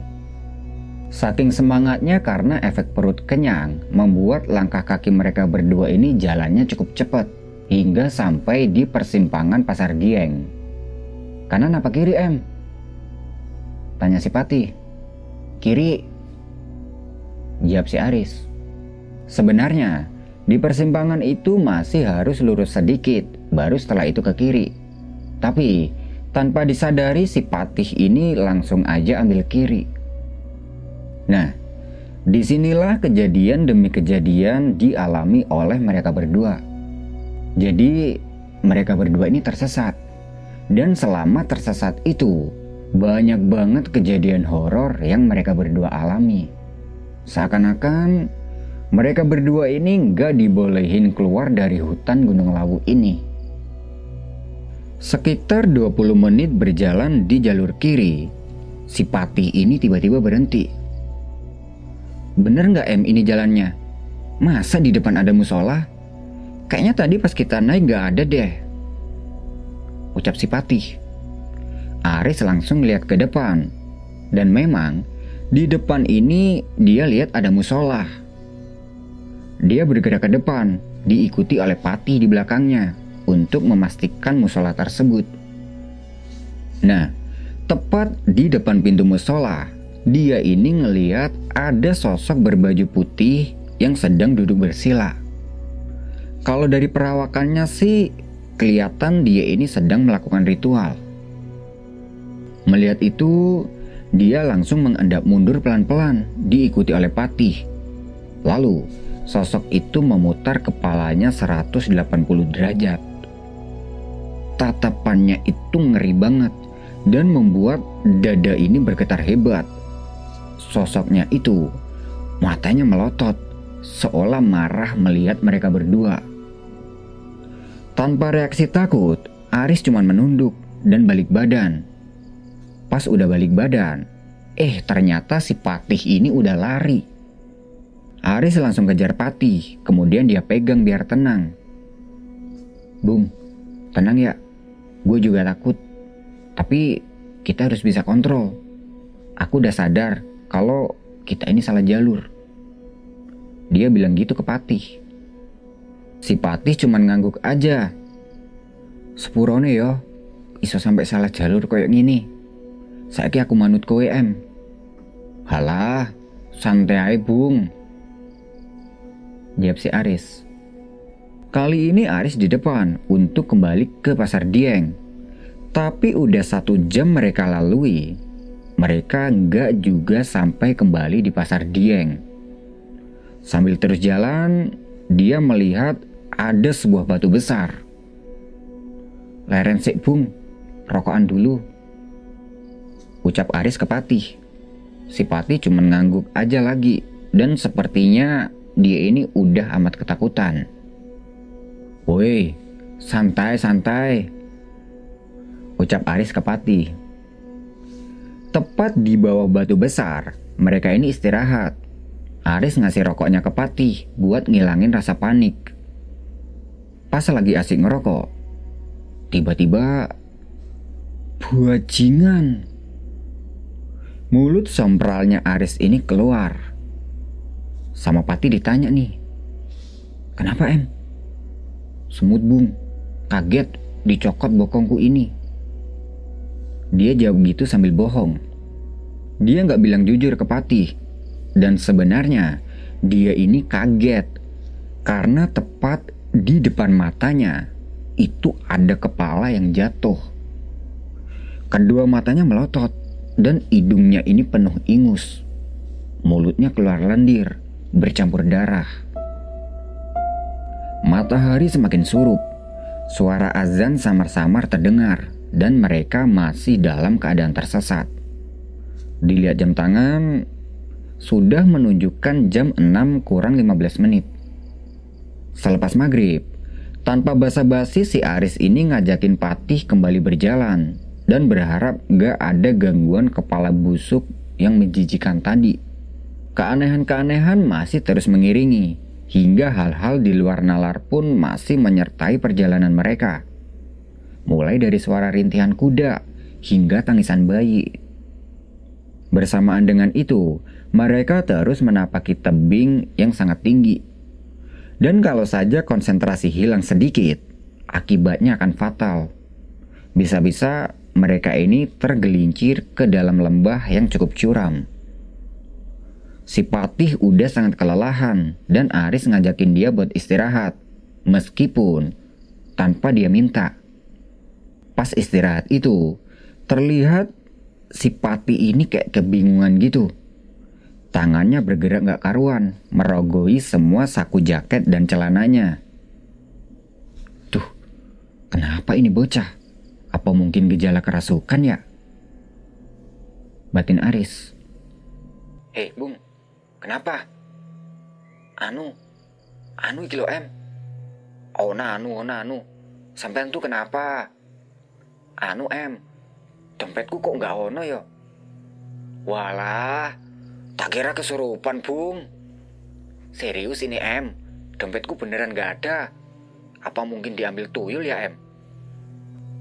Saking semangatnya karena efek perut kenyang, membuat langkah kaki mereka berdua ini jalannya cukup cepat hingga sampai di persimpangan Pasar Gieng. Kanan apa kiri, Em? Tanya si Pati. Kiri. Jawab si Aris. Sebenarnya, di persimpangan itu masih harus lurus sedikit, baru setelah itu ke kiri. Tapi, tanpa disadari si Patih ini langsung aja ambil kiri. Nah, di sinilah kejadian demi kejadian dialami oleh mereka berdua. Jadi, mereka berdua ini tersesat. Dan selama tersesat itu, banyak banget kejadian horor yang mereka berdua alami. Seakan-akan mereka berdua ini nggak dibolehin keluar dari hutan Gunung Lawu ini. Sekitar 20 menit berjalan di jalur kiri, si Patih ini tiba-tiba berhenti. Bener nggak M ini jalannya? Masa di depan ada musola? Kayaknya tadi pas kita naik nggak ada deh. Ucap si Patih. Aris langsung lihat ke depan. Dan memang di depan ini dia lihat ada musola. Dia bergerak ke depan, diikuti oleh Patih di belakangnya untuk memastikan musola tersebut. Nah, tepat di depan pintu musola, dia ini ngeliat ada sosok berbaju putih yang sedang duduk bersila. Kalau dari perawakannya sih, kelihatan dia ini sedang melakukan ritual. Melihat itu, dia langsung mengendap mundur pelan-pelan, diikuti oleh Patih. Lalu, sosok itu memutar kepalanya 180 derajat tatapannya itu ngeri banget dan membuat dada ini bergetar hebat. Sosoknya itu, matanya melotot, seolah marah melihat mereka berdua. Tanpa reaksi takut, Aris cuma menunduk dan balik badan. Pas udah balik badan, eh ternyata si Patih ini udah lari. Aris langsung kejar Patih, kemudian dia pegang biar tenang. Bung, tenang ya, Gue juga takut. Tapi kita harus bisa kontrol. Aku udah sadar kalau kita ini salah jalur. Dia bilang gitu ke Patih. Si Patih cuman ngangguk aja. Sepurone yo, iso sampai salah jalur kayak gini. Saiki aku manut ke WM. Halah, santai aja bung. Jawab si Aris. Kali ini Aris di depan untuk kembali ke pasar Dieng. Tapi udah satu jam mereka lalui, mereka nggak juga sampai kembali di pasar Dieng. Sambil terus jalan, dia melihat ada sebuah batu besar. Leren sik bung, rokokan dulu. Ucap Aris ke Patih. Si Patih cuma ngangguk aja lagi dan sepertinya dia ini udah amat ketakutan. Woi, santai-santai. Ucap Aris ke Pati. Tepat di bawah batu besar, mereka ini istirahat. Aris ngasih rokoknya ke Pati buat ngilangin rasa panik. Pas lagi asik ngerokok, tiba-tiba buajingan. Mulut sompralnya Aris ini keluar. Sama Pati ditanya nih, kenapa em? Semut bung, kaget dicokot bokongku ini. Dia jawab gitu sambil bohong. Dia nggak bilang jujur ke Patih. Dan sebenarnya dia ini kaget karena tepat di depan matanya itu ada kepala yang jatuh. Kedua matanya melotot dan hidungnya ini penuh ingus. Mulutnya keluar lendir, bercampur darah. Matahari semakin surup. Suara azan samar-samar terdengar dan mereka masih dalam keadaan tersesat. Dilihat jam tangan, sudah menunjukkan jam 6 kurang 15 menit. Selepas maghrib, tanpa basa-basi si Aris ini ngajakin Patih kembali berjalan dan berharap gak ada gangguan kepala busuk yang menjijikan tadi. Keanehan-keanehan masih terus mengiringi hingga hal-hal di luar nalar pun masih menyertai perjalanan mereka. Mulai dari suara rintihan kuda hingga tangisan bayi. Bersamaan dengan itu, mereka terus menapaki tebing yang sangat tinggi. Dan kalau saja konsentrasi hilang sedikit, akibatnya akan fatal. Bisa-bisa mereka ini tergelincir ke dalam lembah yang cukup curam. Si Patih udah sangat kelelahan dan Aris ngajakin dia buat istirahat. Meskipun tanpa dia minta. Pas istirahat itu, terlihat si Patih ini kayak kebingungan gitu. Tangannya bergerak gak karuan, merogoi semua saku jaket dan celananya. Tuh, kenapa ini bocah? Apa mungkin gejala kerasukan ya? Batin Aris. Hei, Bung. Kenapa? Anu. Anu iki lo, Em. Ona anu, ona anu. Sampean tuh kenapa? Anu, Em. Dompetku kok nggak ono yo? Walah, tak kira kesurupan, Bung. Serius ini, Em. Dompetku beneran nggak ada. Apa mungkin diambil tuyul ya, Em?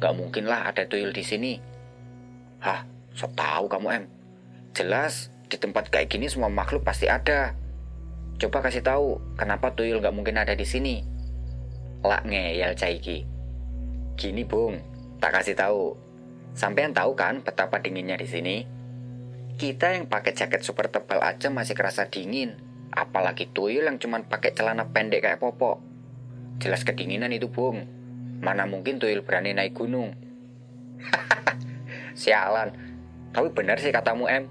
Gak mungkin lah ada tuyul di sini. Hah, sok tahu kamu, Em. Jelas di tempat kayak gini semua makhluk pasti ada. Coba kasih tahu kenapa tuyul nggak mungkin ada di sini. Lak ngeyel caiki. Gini, Bung. Tak kasih tahu. Sampean tahu kan betapa dinginnya di sini? Kita yang pakai jaket super tebal aja masih kerasa dingin. Apalagi tuyul yang cuma pakai celana pendek kayak popok. Jelas kedinginan itu, Bung. Mana mungkin tuyul berani naik gunung. *laughs* Sialan. Tapi benar sih katamu, M.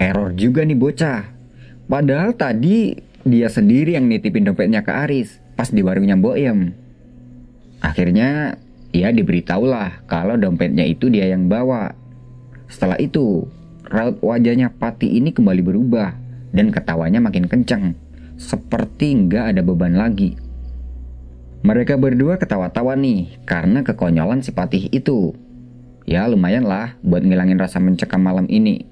Error juga nih bocah. Padahal tadi dia sendiri yang nitipin dompetnya ke Aris pas di warungnya Boyem. Akhirnya ia diberitahulah kalau dompetnya itu dia yang bawa. Setelah itu, raut wajahnya Pati ini kembali berubah dan ketawanya makin kencang, seperti nggak ada beban lagi. Mereka berdua ketawa-tawa nih karena kekonyolan si Patih itu. Ya lumayan lah buat ngilangin rasa mencekam malam ini.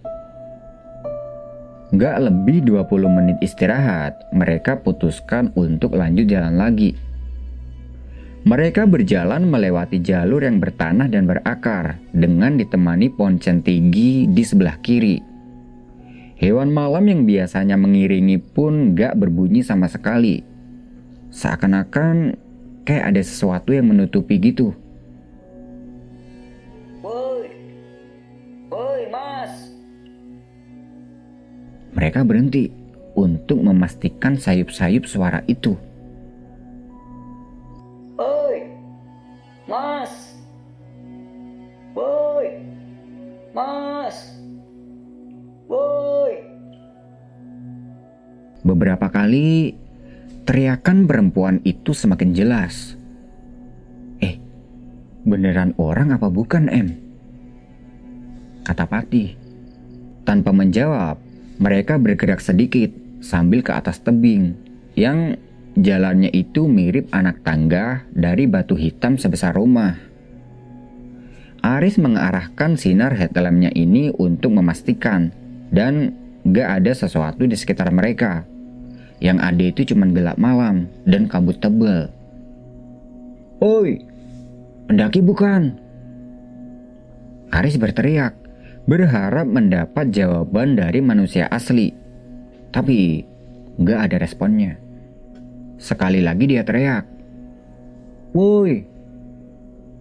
Gak lebih 20 menit istirahat, mereka putuskan untuk lanjut jalan lagi. Mereka berjalan melewati jalur yang bertanah dan berakar dengan ditemani poncen tinggi di sebelah kiri. Hewan malam yang biasanya mengiringi pun gak berbunyi sama sekali. Seakan-akan kayak ada sesuatu yang menutupi gitu. Woi, woi mas. Mereka berhenti untuk memastikan sayup-sayup suara itu. Mas. Woi. Beberapa kali teriakan perempuan itu semakin jelas. Eh, beneran orang apa bukan, Em? Kata Pati. Tanpa menjawab, mereka bergerak sedikit sambil ke atas tebing yang jalannya itu mirip anak tangga dari batu hitam sebesar rumah. Aris mengarahkan sinar headlampnya ini untuk memastikan dan gak ada sesuatu di sekitar mereka. Yang ada itu cuma gelap malam dan kabut tebal. Oi, pendaki bukan? Aris berteriak, berharap mendapat jawaban dari manusia asli. Tapi gak ada responnya. Sekali lagi dia teriak. Woi,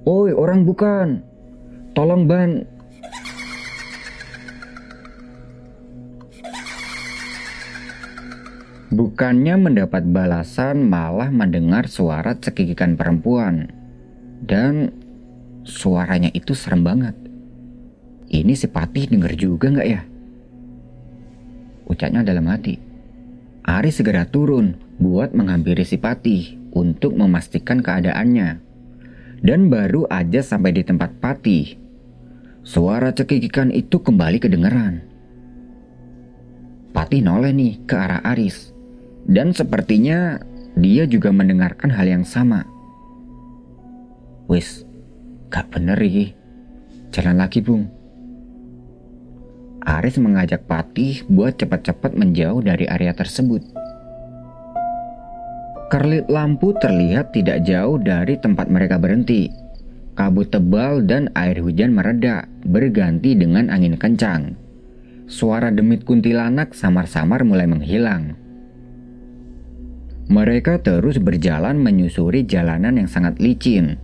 woi orang bukan. Tolong ban, Bukannya mendapat balasan malah mendengar suara cekikikan perempuan. Dan suaranya itu serem banget. Ini si Patih denger juga nggak ya? Ucapnya dalam hati. Ari segera turun buat menghampiri si Patih untuk memastikan keadaannya. Dan baru aja sampai di tempat Patih, suara cekikikan itu kembali kedengeran. Patih noleh nih ke arah Aris dan sepertinya dia juga mendengarkan hal yang sama. Wis, gak bener iki. Jalan lagi, Bung. Aris mengajak Patih buat cepat-cepat menjauh dari area tersebut. Kerlit lampu terlihat tidak jauh dari tempat mereka berhenti. Kabut tebal dan air hujan mereda, berganti dengan angin kencang. Suara demit kuntilanak samar-samar mulai menghilang. Mereka terus berjalan menyusuri jalanan yang sangat licin.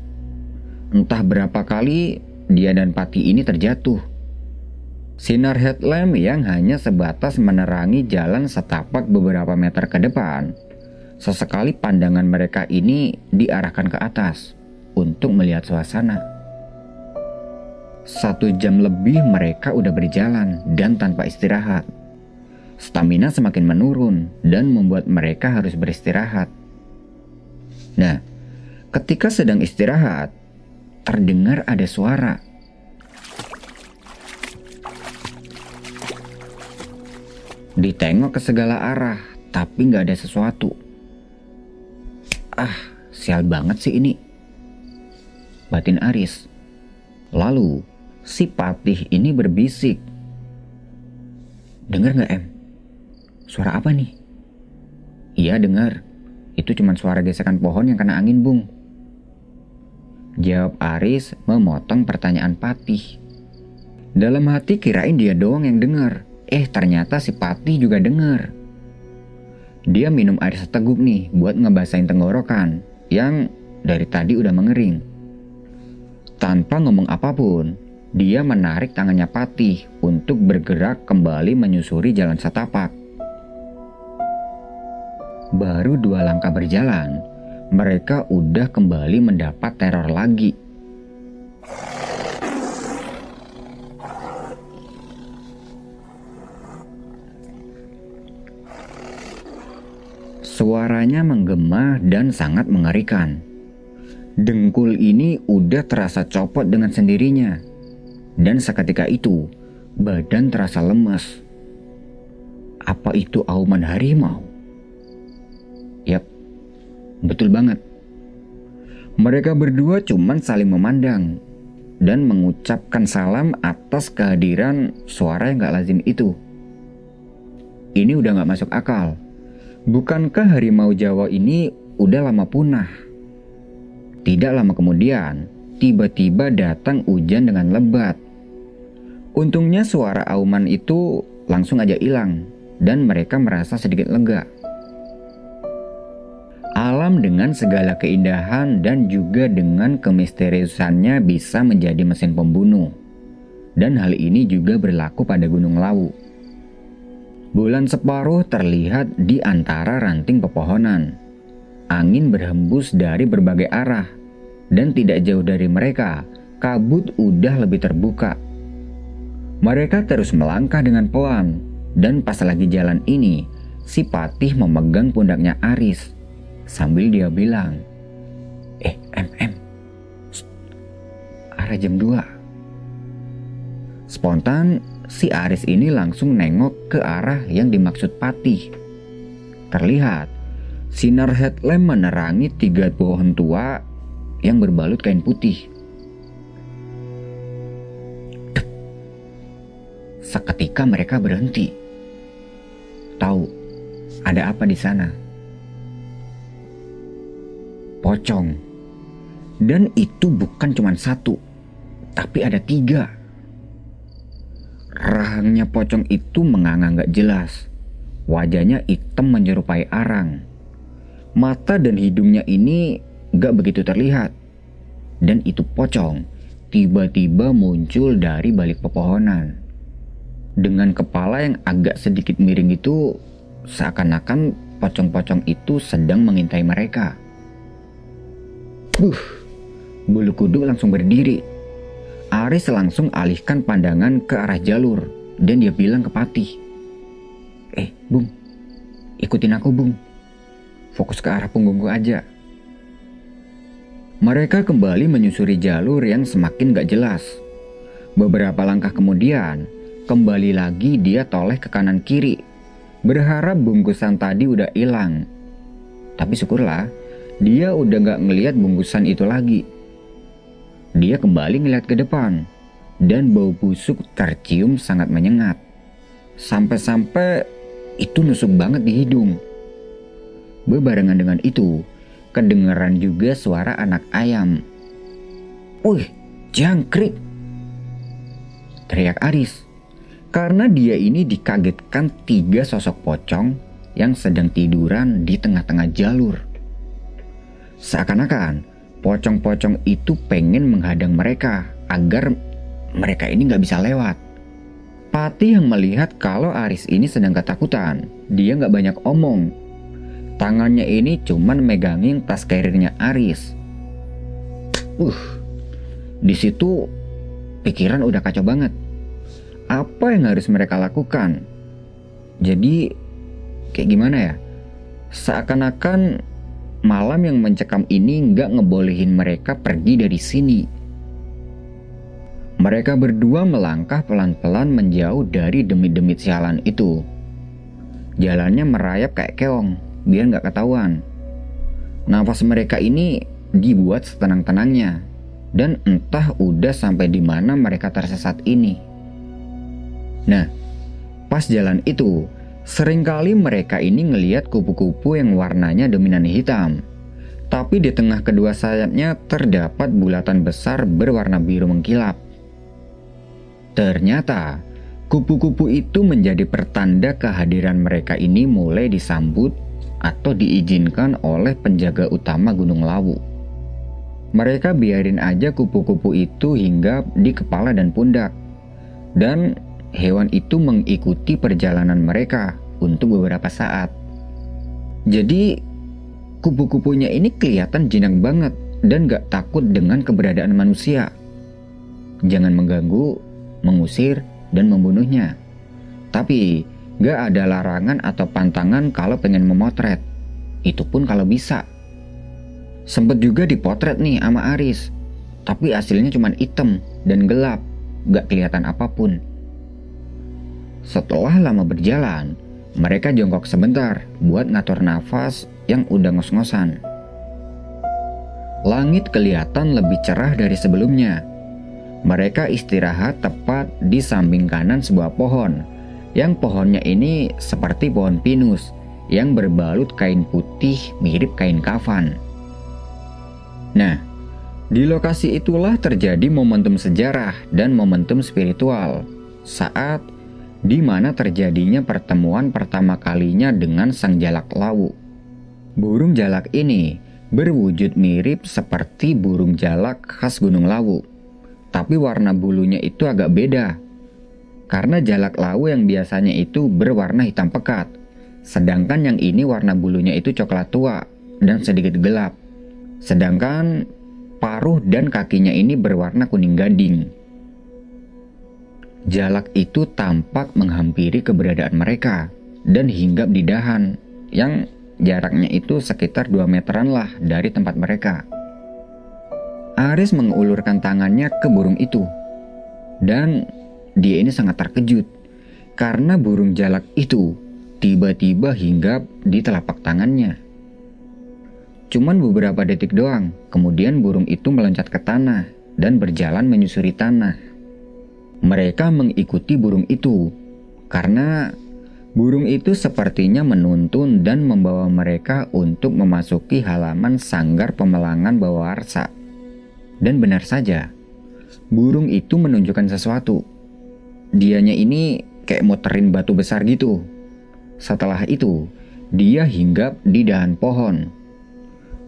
Entah berapa kali dia dan Pati ini terjatuh. Sinar headlamp yang hanya sebatas menerangi jalan setapak beberapa meter ke depan. Sesekali pandangan mereka ini diarahkan ke atas untuk melihat suasana. Satu jam lebih mereka udah berjalan dan tanpa istirahat. Stamina semakin menurun dan membuat mereka harus beristirahat. Nah, ketika sedang istirahat, terdengar ada suara. Ditengok ke segala arah, tapi nggak ada sesuatu. Ah, sial banget sih ini. Batin Aris. Lalu, si Patih ini berbisik. Dengar nggak em? Suara apa nih? Iya dengar. Itu cuma suara gesekan pohon yang kena angin bung. Jawab Aris memotong pertanyaan Patih. Dalam hati kirain dia doang yang dengar. Eh ternyata si Patih juga dengar. Dia minum air seteguk nih buat ngebasain tenggorokan yang dari tadi udah mengering. Tanpa ngomong apa pun, dia menarik tangannya Patih untuk bergerak kembali menyusuri jalan setapak. Baru dua langkah berjalan, mereka udah kembali mendapat teror lagi. Suaranya menggema dan sangat mengerikan. Dengkul ini udah terasa copot dengan sendirinya. Dan seketika itu, badan terasa lemas. Apa itu auman harimau? Yap, betul banget. Mereka berdua cuman saling memandang dan mengucapkan salam atas kehadiran suara yang gak lazim itu. Ini udah gak masuk akal. Bukankah harimau Jawa ini udah lama punah? Tidak lama kemudian, tiba-tiba datang hujan dengan lebat. Untungnya suara auman itu langsung aja hilang dan mereka merasa sedikit lega. Alam dengan segala keindahan dan juga dengan kemisteriusannya bisa menjadi mesin pembunuh. Dan hal ini juga berlaku pada Gunung Lawu. Bulan separuh terlihat di antara ranting pepohonan Angin berhembus dari berbagai arah, dan tidak jauh dari mereka, kabut udah lebih terbuka. Mereka terus melangkah dengan pelan, dan pas lagi jalan ini, si Patih memegang pundaknya Aris, sambil dia bilang, Eh, em, arah jam 2. Spontan, si Aris ini langsung nengok ke arah yang dimaksud Patih. Terlihat Sinar headlamp menerangi tiga pohon tua yang berbalut kain putih. Seketika mereka berhenti. Tahu, ada apa di sana? Pocong. Dan itu bukan cuma satu, tapi ada tiga. Rahangnya pocong itu menganga gak jelas. Wajahnya hitam menyerupai arang mata dan hidungnya ini gak begitu terlihat. Dan itu pocong tiba-tiba muncul dari balik pepohonan. Dengan kepala yang agak sedikit miring itu seakan-akan pocong-pocong itu sedang mengintai mereka. Buh, bulu kuduk langsung berdiri. Aris langsung alihkan pandangan ke arah jalur dan dia bilang ke Patih. Eh, Bung, ikutin aku, Bung. Fokus ke arah punggungku aja. Mereka kembali menyusuri jalur yang semakin gak jelas. Beberapa langkah kemudian, kembali lagi dia toleh ke kanan kiri. Berharap bungkusan tadi udah hilang. Tapi syukurlah, dia udah gak ngeliat bungkusan itu lagi. Dia kembali ngeliat ke depan, dan bau busuk tercium sangat menyengat. Sampai-sampai itu nusuk banget di hidung. Bebarengan dengan itu, kedengaran juga suara anak ayam. Wih, jangkrik! Teriak Aris. Karena dia ini dikagetkan tiga sosok pocong yang sedang tiduran di tengah-tengah jalur. Seakan-akan pocong-pocong itu pengen menghadang mereka agar mereka ini nggak bisa lewat. Pati yang melihat kalau Aris ini sedang ketakutan, dia nggak banyak omong Tangannya ini cuman megangin tas karirnya Aris. Uh, di situ pikiran udah kacau banget. Apa yang harus mereka lakukan? Jadi, kayak gimana ya? Seakan-akan malam yang mencekam ini nggak ngebolehin mereka pergi dari sini. Mereka berdua melangkah pelan-pelan menjauh dari demit-demit sialan itu. Jalannya merayap kayak keong, biar nggak ketahuan. Nafas mereka ini dibuat setenang-tenangnya, dan entah udah sampai di mana mereka tersesat ini. Nah, pas jalan itu, Seringkali mereka ini ngeliat kupu-kupu yang warnanya dominan hitam. Tapi di tengah kedua sayapnya terdapat bulatan besar berwarna biru mengkilap. Ternyata, kupu-kupu itu menjadi pertanda kehadiran mereka ini mulai disambut atau diizinkan oleh penjaga utama Gunung Lawu. Mereka biarin aja kupu-kupu itu hingga di kepala dan pundak. Dan hewan itu mengikuti perjalanan mereka untuk beberapa saat. Jadi, kupu-kupunya ini kelihatan jinak banget dan gak takut dengan keberadaan manusia. Jangan mengganggu, mengusir, dan membunuhnya. Tapi, gak ada larangan atau pantangan kalau pengen memotret. Itu pun kalau bisa. Sempet juga dipotret nih sama Aris. Tapi hasilnya cuma hitam dan gelap, gak kelihatan apa pun. Setelah lama berjalan, mereka jongkok sebentar buat ngatur nafas yang udah ngos-ngosan. Langit kelihatan lebih cerah dari sebelumnya. Mereka istirahat tepat di samping kanan sebuah pohon, yang pohonnya ini seperti pohon pinus yang berbalut kain putih mirip kain kafan. Nah, di lokasi itulah terjadi momentum sejarah dan momentum spiritual saat di mana terjadinya pertemuan pertama kalinya dengan sang jalak lawu. Burung jalak ini berwujud mirip seperti burung jalak khas Gunung Lawu, tapi warna bulunya itu agak beda. Karena jalak lawu yang biasanya itu berwarna hitam pekat, sedangkan yang ini warna bulunya itu coklat tua dan sedikit gelap. Sedangkan paruh dan kakinya ini berwarna kuning gading. Jalak itu tampak menghampiri keberadaan mereka dan hinggap di dahan yang jaraknya itu sekitar 2 meteran lah dari tempat mereka. Aris mengulurkan tangannya ke burung itu dan dia ini sangat terkejut karena burung jalak itu tiba-tiba hinggap di telapak tangannya. Cuman beberapa detik doang, kemudian burung itu meloncat ke tanah dan berjalan menyusuri tanah. Mereka mengikuti burung itu karena burung itu sepertinya menuntun dan membawa mereka untuk memasuki halaman sanggar pemelangan bawah arsa. Dan benar saja, burung itu menunjukkan sesuatu. Dianya ini kayak muterin batu besar gitu. Setelah itu, dia hinggap di dahan pohon.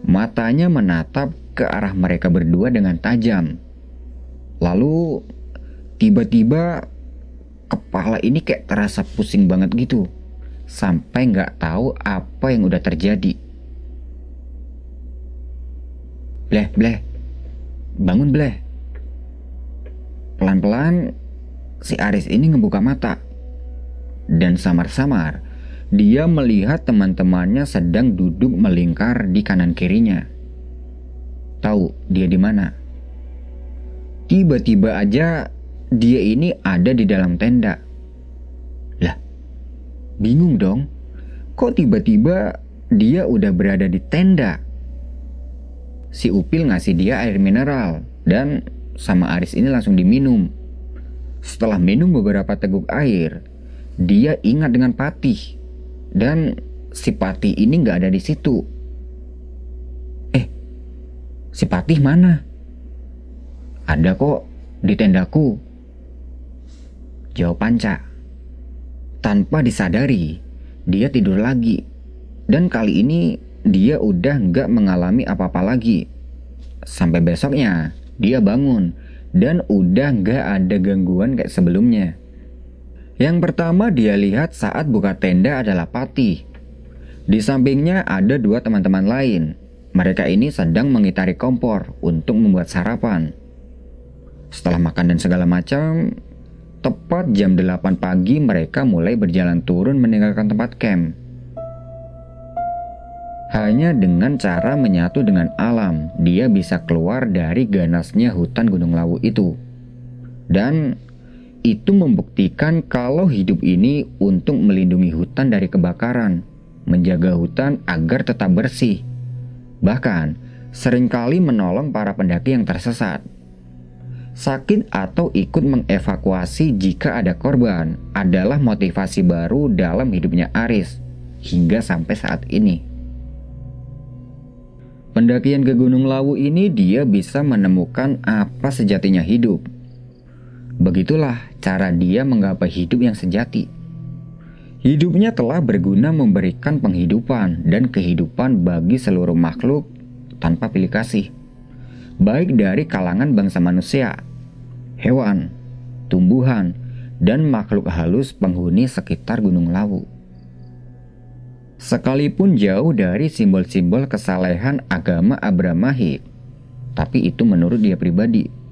Matanya menatap ke arah mereka berdua dengan tajam. Lalu tiba-tiba kepala ini kayak terasa pusing banget gitu sampai nggak tahu apa yang udah terjadi. Bleh, bleh, bangun bleh. Pelan-pelan si Aris ini ngebuka mata dan samar-samar dia melihat teman-temannya sedang duduk melingkar di kanan kirinya. Tahu dia di mana? Tiba-tiba aja dia ini ada di dalam tenda. Lah, bingung dong. Kok tiba-tiba dia udah berada di tenda? Si Upil ngasih dia air mineral dan sama Aris ini langsung diminum. Setelah minum beberapa teguk air, dia ingat dengan Patih dan si Patih ini nggak ada di situ. Eh, si Patih mana? Ada kok di tendaku. Jawab Panca. Tanpa disadari, dia tidur lagi. Dan kali ini dia udah nggak mengalami apa-apa lagi. Sampai besoknya, dia bangun dan udah nggak ada gangguan kayak sebelumnya. Yang pertama dia lihat saat buka tenda adalah Pati. Di sampingnya ada dua teman-teman lain. Mereka ini sedang mengitari kompor untuk membuat sarapan. Setelah makan dan segala macam, tepat jam 8 pagi mereka mulai berjalan turun meninggalkan tempat camp. Hanya dengan cara menyatu dengan alam, dia bisa keluar dari ganasnya hutan Gunung Lawu itu. Dan itu membuktikan kalau hidup ini untuk melindungi hutan dari kebakaran, menjaga hutan agar tetap bersih. Bahkan, sering kali menolong para pendaki yang tersesat. Sakit atau ikut mengevakuasi jika ada korban adalah motivasi baru dalam hidupnya Aris hingga sampai saat ini. Pendakian ke Gunung Lawu ini dia bisa menemukan apa sejatinya hidup Begitulah cara dia menggapai hidup yang sejati. Hidupnya telah berguna memberikan penghidupan dan kehidupan bagi seluruh makhluk tanpa pilih kasih, baik dari kalangan bangsa manusia, hewan, tumbuhan, dan makhluk halus penghuni sekitar Gunung Lawu. Sekalipun jauh dari simbol-simbol kesalehan agama Abrahmahik, tapi itu menurut dia pribadi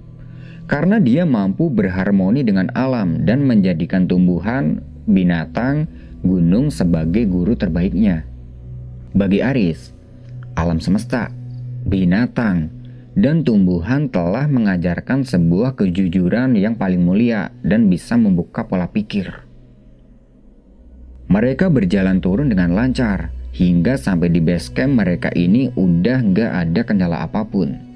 karena dia mampu berharmoni dengan alam dan menjadikan tumbuhan, binatang, gunung sebagai guru terbaiknya. Bagi Aris, alam semesta, binatang, dan tumbuhan telah mengajarkan sebuah kejujuran yang paling mulia dan bisa membuka pola pikir. Mereka berjalan turun dengan lancar, hingga sampai di base camp mereka ini udah gak ada kendala apa pun.